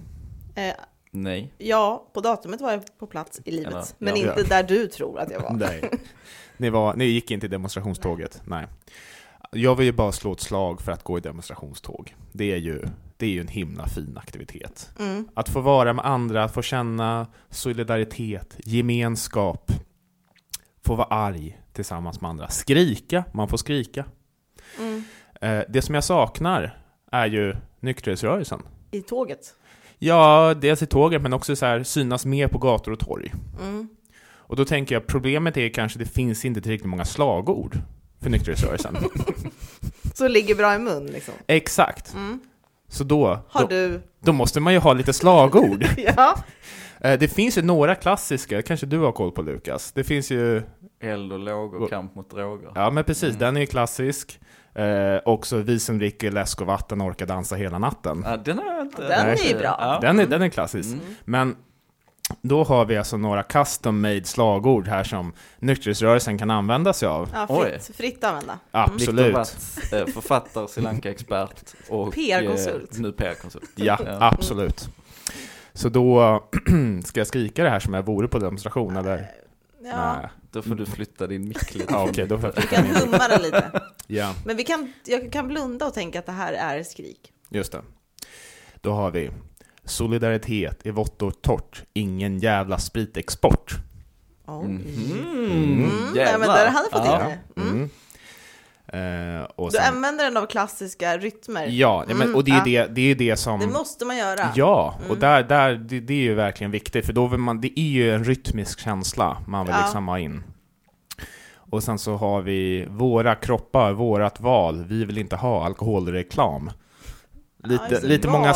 Eh, Nej. ja, på datumet var jag på plats i livet, Eller, men ja. inte där du tror att jag var. Nej. Ni, var, ni gick inte i demonstrationståget? Nej. Jag vill ju bara slå ett slag för att gå i demonstrationståg. Det är ju, det är ju en himla fin aktivitet. Mm. Att få vara med andra, få känna solidaritet, gemenskap, få vara arg tillsammans med andra. Skrika, man får skrika. Mm. Eh, det som jag saknar är ju nykterhetsrörelsen. I tåget. Ja, dels i tåget men också så här, synas mer på gator och torg. Mm. Och då tänker jag, problemet är kanske det finns inte tillräckligt många slagord för nykterhetsrörelsen. Så ligger bra i mun liksom. Exakt. Mm. Så då, Har då, du? då måste man ju ha lite slagord. Ja. Eh, Det finns ju några klassiska, kanske du har koll på Lukas. Det finns ju, Eld och låg och Och- kamp mot droger. ja men precis, Mm. den är ju klassisk. Eh, också Vi som dricker läsk och vatten orkar dansa hela natten. Ja, den har inte. Den är ju bra. Ja. Den är, den är klassisk. Mm. Men då har vi alltså några custom made slagord här som nykterhetsrörelsen kan använda sig av. Ja, fritt, fritt använda. Absolut. Viktor Watz, eh, författare, Sri Lanka-expert och PR-konsult. eh, nu PR-konsult. Ja, Ja. absolut. Så då ska jag skrika det här som jag vore på demonstration eller? Ja, Nej. Då får du flytta din mick lite. Ja, okej, då får jag flytta kan humma den lite. Ja, Men vi kan, jag kan blunda och tänka att det här är skrik. just det. Då har vi Solidaritet i vått och torrt, ingen jävla spritexport. Oj. Mhm. Mm, nej, men där hade fått in Ja. det. Mm. Mm. Eh, och Du sen, använder den av klassiska rytmer. ja, ja, men, Mm, och det är, ja. det, det är det som... Det måste man göra. Ja, och Mm. där, där, det, det är ju verkligen viktigt, för då vill man, det är ju en rytmisk känsla man vill Ja. liksom ha in. Och sen så har vi våra kroppar, vårat val, vi vill inte ha alkoholreklam. Lite, det. lite, många,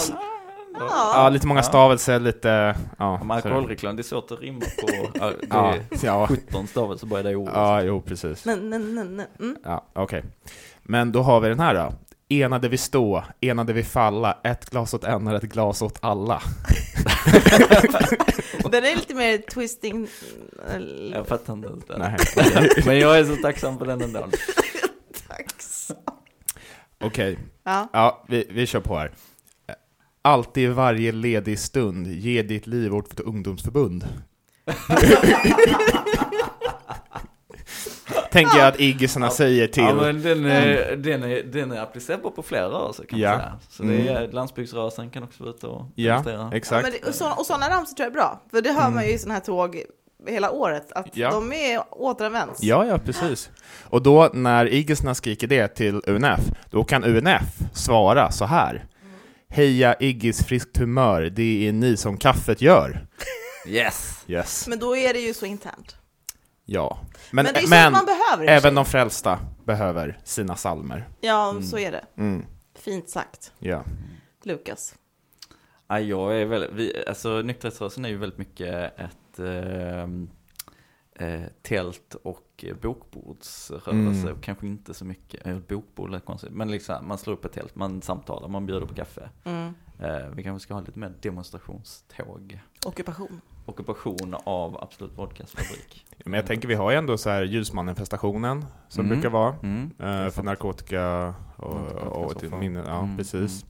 s- ja, lite många stavelser, lite... Ja, Om så- alkoholreklam, det är svårt att rimma på. ja, Det Ja, är ja, 17 stavelser bara i det ordet. ja, jo precis. Nej, nej, nej, nej. Mm. Ja, okej. Men då har vi den här då. Enade vi stå, enade vi falla, ett glas åt en är ett glas åt alla. Den är lite mer twisting. Jag fattar inte det. Nej. Men jag är så tacksam för den ändå. Tax. Okej, Ja. ja, vi, vi kör på här. Alltid varje ledig stund, ge ditt liv åt ungdomsförbund. Tänker jag att iggisarna säger till. Ja men den är, den är, den är applicerbar på flera rörelser kan man Ja. säga. Så det är, landsbygdsrörelsen kan också vara ute och Ja, demonstrera. Ja, exakt. men det, och, sådana ramsor tror jag är bra, för det hör man ju i sådana här tåg hela året, att Ja. de är återanvänds. Ja, ja, precis. Och då när iggisarna skriker det till UNF, då kan UNF svara så här. Heja Iggis friskt humör, det är ni som kaffet gör. Yes! Yes. Men då är det ju så internt. Ja. Men, Men, det är men, behöver även sig. de frälsta behöver sina salmer. Ja, så är det. Mm. Fint sagt, Ja. Lukas. Ja, jag är väldigt, vi, alltså nykterhetsrörelsen är ju väldigt mycket ett ehm, eh, tält och bokbordsrörelse. Mm. Och kanske inte så mycket, bokbord lät konstigt, men liksom man slår upp ett tält, man samtalar, man bjuder på kaffe. Mm. Eh, vi kanske ska ha lite mer demonstrationståg. Ockupation. Ockupation av Absolut Vodkas fabrik. Men jag tänker vi har ju ändå så här ljusmanifestationen som Mm. brukar vara. Mm. eh, för narkotika och, Narkotika och, fan. minne. Ja, Mm, precis.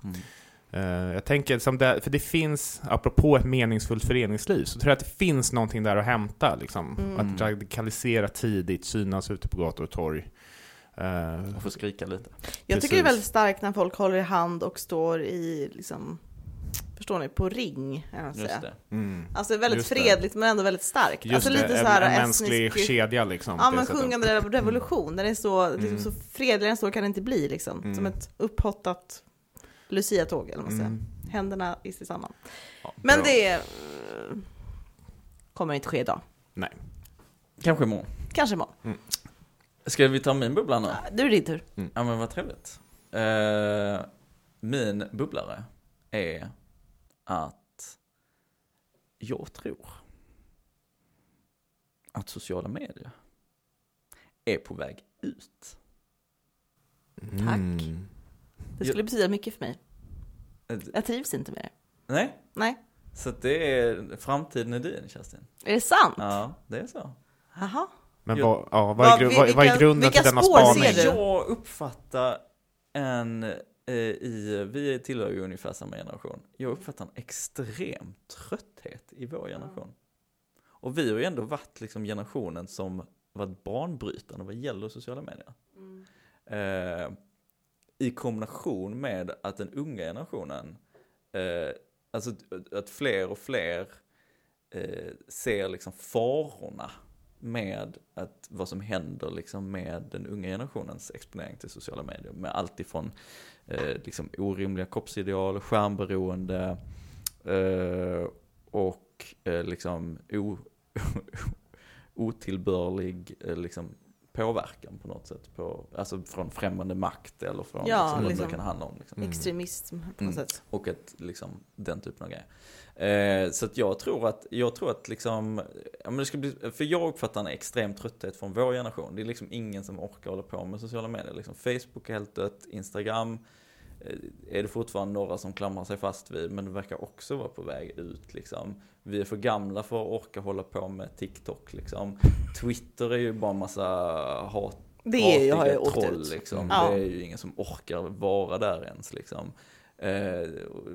Mm, mm. Eh, jag tänker, som det, för det finns, apropå ett meningsfullt föreningsliv, så tror jag att det finns någonting där att hämta. Liksom. Mm. Att radikalisera tidigt, synas ute på gator och torg. Eh, Jag får skrika lite. Jag tycker det är Precis. väldigt starkt när folk håller i hand och står i, liksom, förstår ni, på ring. Just det. mm. Alltså väldigt Just det. fredligt men ändå väldigt starkt. Just alltså det, lite en, så här en mänsklig estnisk- kedja liksom. Ja det men sjungande rev- revolution, den är så, liksom, Mm. så fredlig än så kan det inte bli liksom. Mm. Som ett upphottat Lucia-tåg eller vad man säger. Mm. Händerna i sig samman. Ja, Men det eh, kommer inte ske idag. Nej. Kanske imorgon. Kanske imorgon. Ska vi ta min bubbla nu? Nu är det din tur. Ja men vad trevligt. Eh, min bubblare är att jag tror att sociala medier är på väg ut. Tack. Mm. Det skulle betyda mycket för mig. Eh, Jag trivs inte med det. Nej, Nej. så det är framtiden är din Kerstin. Är det sant? Ja, det är så. Jaha. Men vad, ja, vad, är, gru- vad, vad är vilka- grunden till vilka denna spår spaning? ser du? Jag uppfattar en, eh, i, vi tillhör ju ungefär samma generation. Jag uppfattar en extrem trötthet i vår generation. Och vi har ju ändå varit liksom generationen som varit banbrytande vad gäller sociala medier. Eh, i kombination med att den unga generationen, eh, alltså att- fler och fler eh, ser liksom farorna med att vad som händer liksom med den unga generationens exponering till sociala medier. Med allt ifrån eh, liksom orimliga kroppsideal, skärmberoende eh, och eh, liksom o, otillbörlig eh, liksom påverkan på något sätt. På, alltså från främmande makt eller från Ja, liksom, vad liksom. det kan handla om. Liksom. Extremism på något Mm. sätt. Och ett, liksom, den typen av grejer. Eh, så att jag tror att, jag tror att liksom, ja, men det ska bli, för jag uppfattar en extrem trötthet från vår generation. Det är liksom ingen som orkar hålla på med sociala medier. Liksom Facebook är helt dött, Instagram är det fortfarande några som klamrar sig fast vid, men det verkar också vara på väg ut liksom. Vi är för gamla för att orka hålla på med TikTok liksom. Twitter är ju bara en massa hat Det är har åkt troll ut. liksom. Ja. Det är ju ingen som orkar vara där ens liksom. Eh,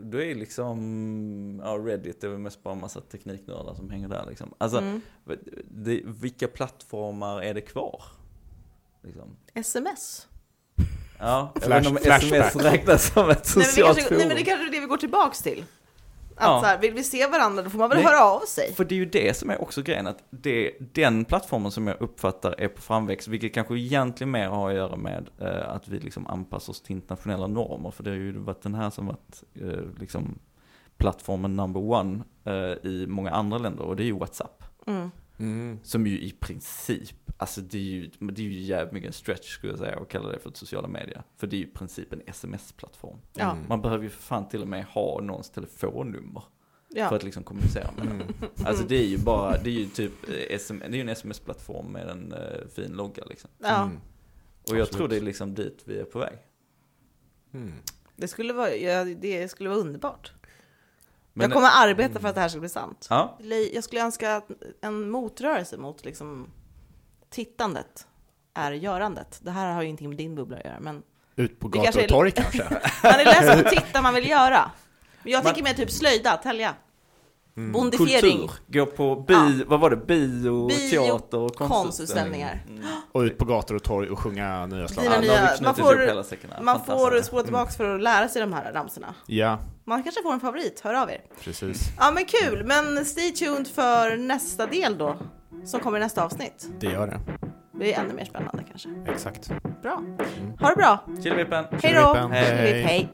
då är liksom, ja Reddit det är väl mest bara en massa tekniknördar som hänger där liksom. Alltså, Mm. det, vilka plattformar är det kvar? Liksom. SMS. Ja, jag Flash- vet inte om sms räknas som ett Nej socialt nej forum. men det kanske är det vi går tillbaks till. Att Ja. så här, vill vi se varandra då får man väl Nej. höra av sig. För det är ju det som är också grejen, att det, den plattformen som jag uppfattar är på framväxt, vilket kanske egentligen mer har att göra med eh, att vi liksom anpassar oss till internationella normer, för det har ju varit den här som varit eh, liksom plattformen number one eh, i många andra länder, och det är ju WhatsApp. Mm. Mm. Som ju i princip Alltså det är ju, det är ju jävligt mycket en stretch skulle jag säga att kalla det för sociala medier. För det är ju i princip en sms-plattform. Ja, Mm. Man behöver ju för fan till och med ha någons telefonnummer för ja. att liksom kommunicera med. Mm. Alltså det är ju bara, det är ju typ, eh, SM, det är ju en sms-plattform med en eh, fin logga liksom. ja. Mm. Och jag Absolut. tror det är liksom dit vi är på väg. Mm. Det, skulle vara, ja, det skulle vara underbart. Men, jag kommer arbeta för att det här ska bli sant. Ja, Jag skulle önska att en motrörelse mot liksom tittandet är görandet. Det här har ju ingenting med din bubbla att göra, men Ut på gator kanske och är- torg kanske? man är ledsen att titta, man vill göra. Men jag Man- tänker mer typ slöjda, tälja. Mm. Bondifiering, kultur. Gå på bi, Ja. vad var det, bio, Bio, teater och konstutställningar. Mm. Och ut på gator och torg och sjunga nya vi nya- knutit man får-. Man får spola tillbaka för att lära sig de här ramsorna. Ja, Man kanske får en favorit, hör av er. precis. Ja men kul, men stay tuned för nästa del då. Som kommer i nästa avsnitt. Det gör det. Det blir ännu mer spännande kanske. Exakt. Bra. Ha det bra. Chilivippen. Hej då. Hej.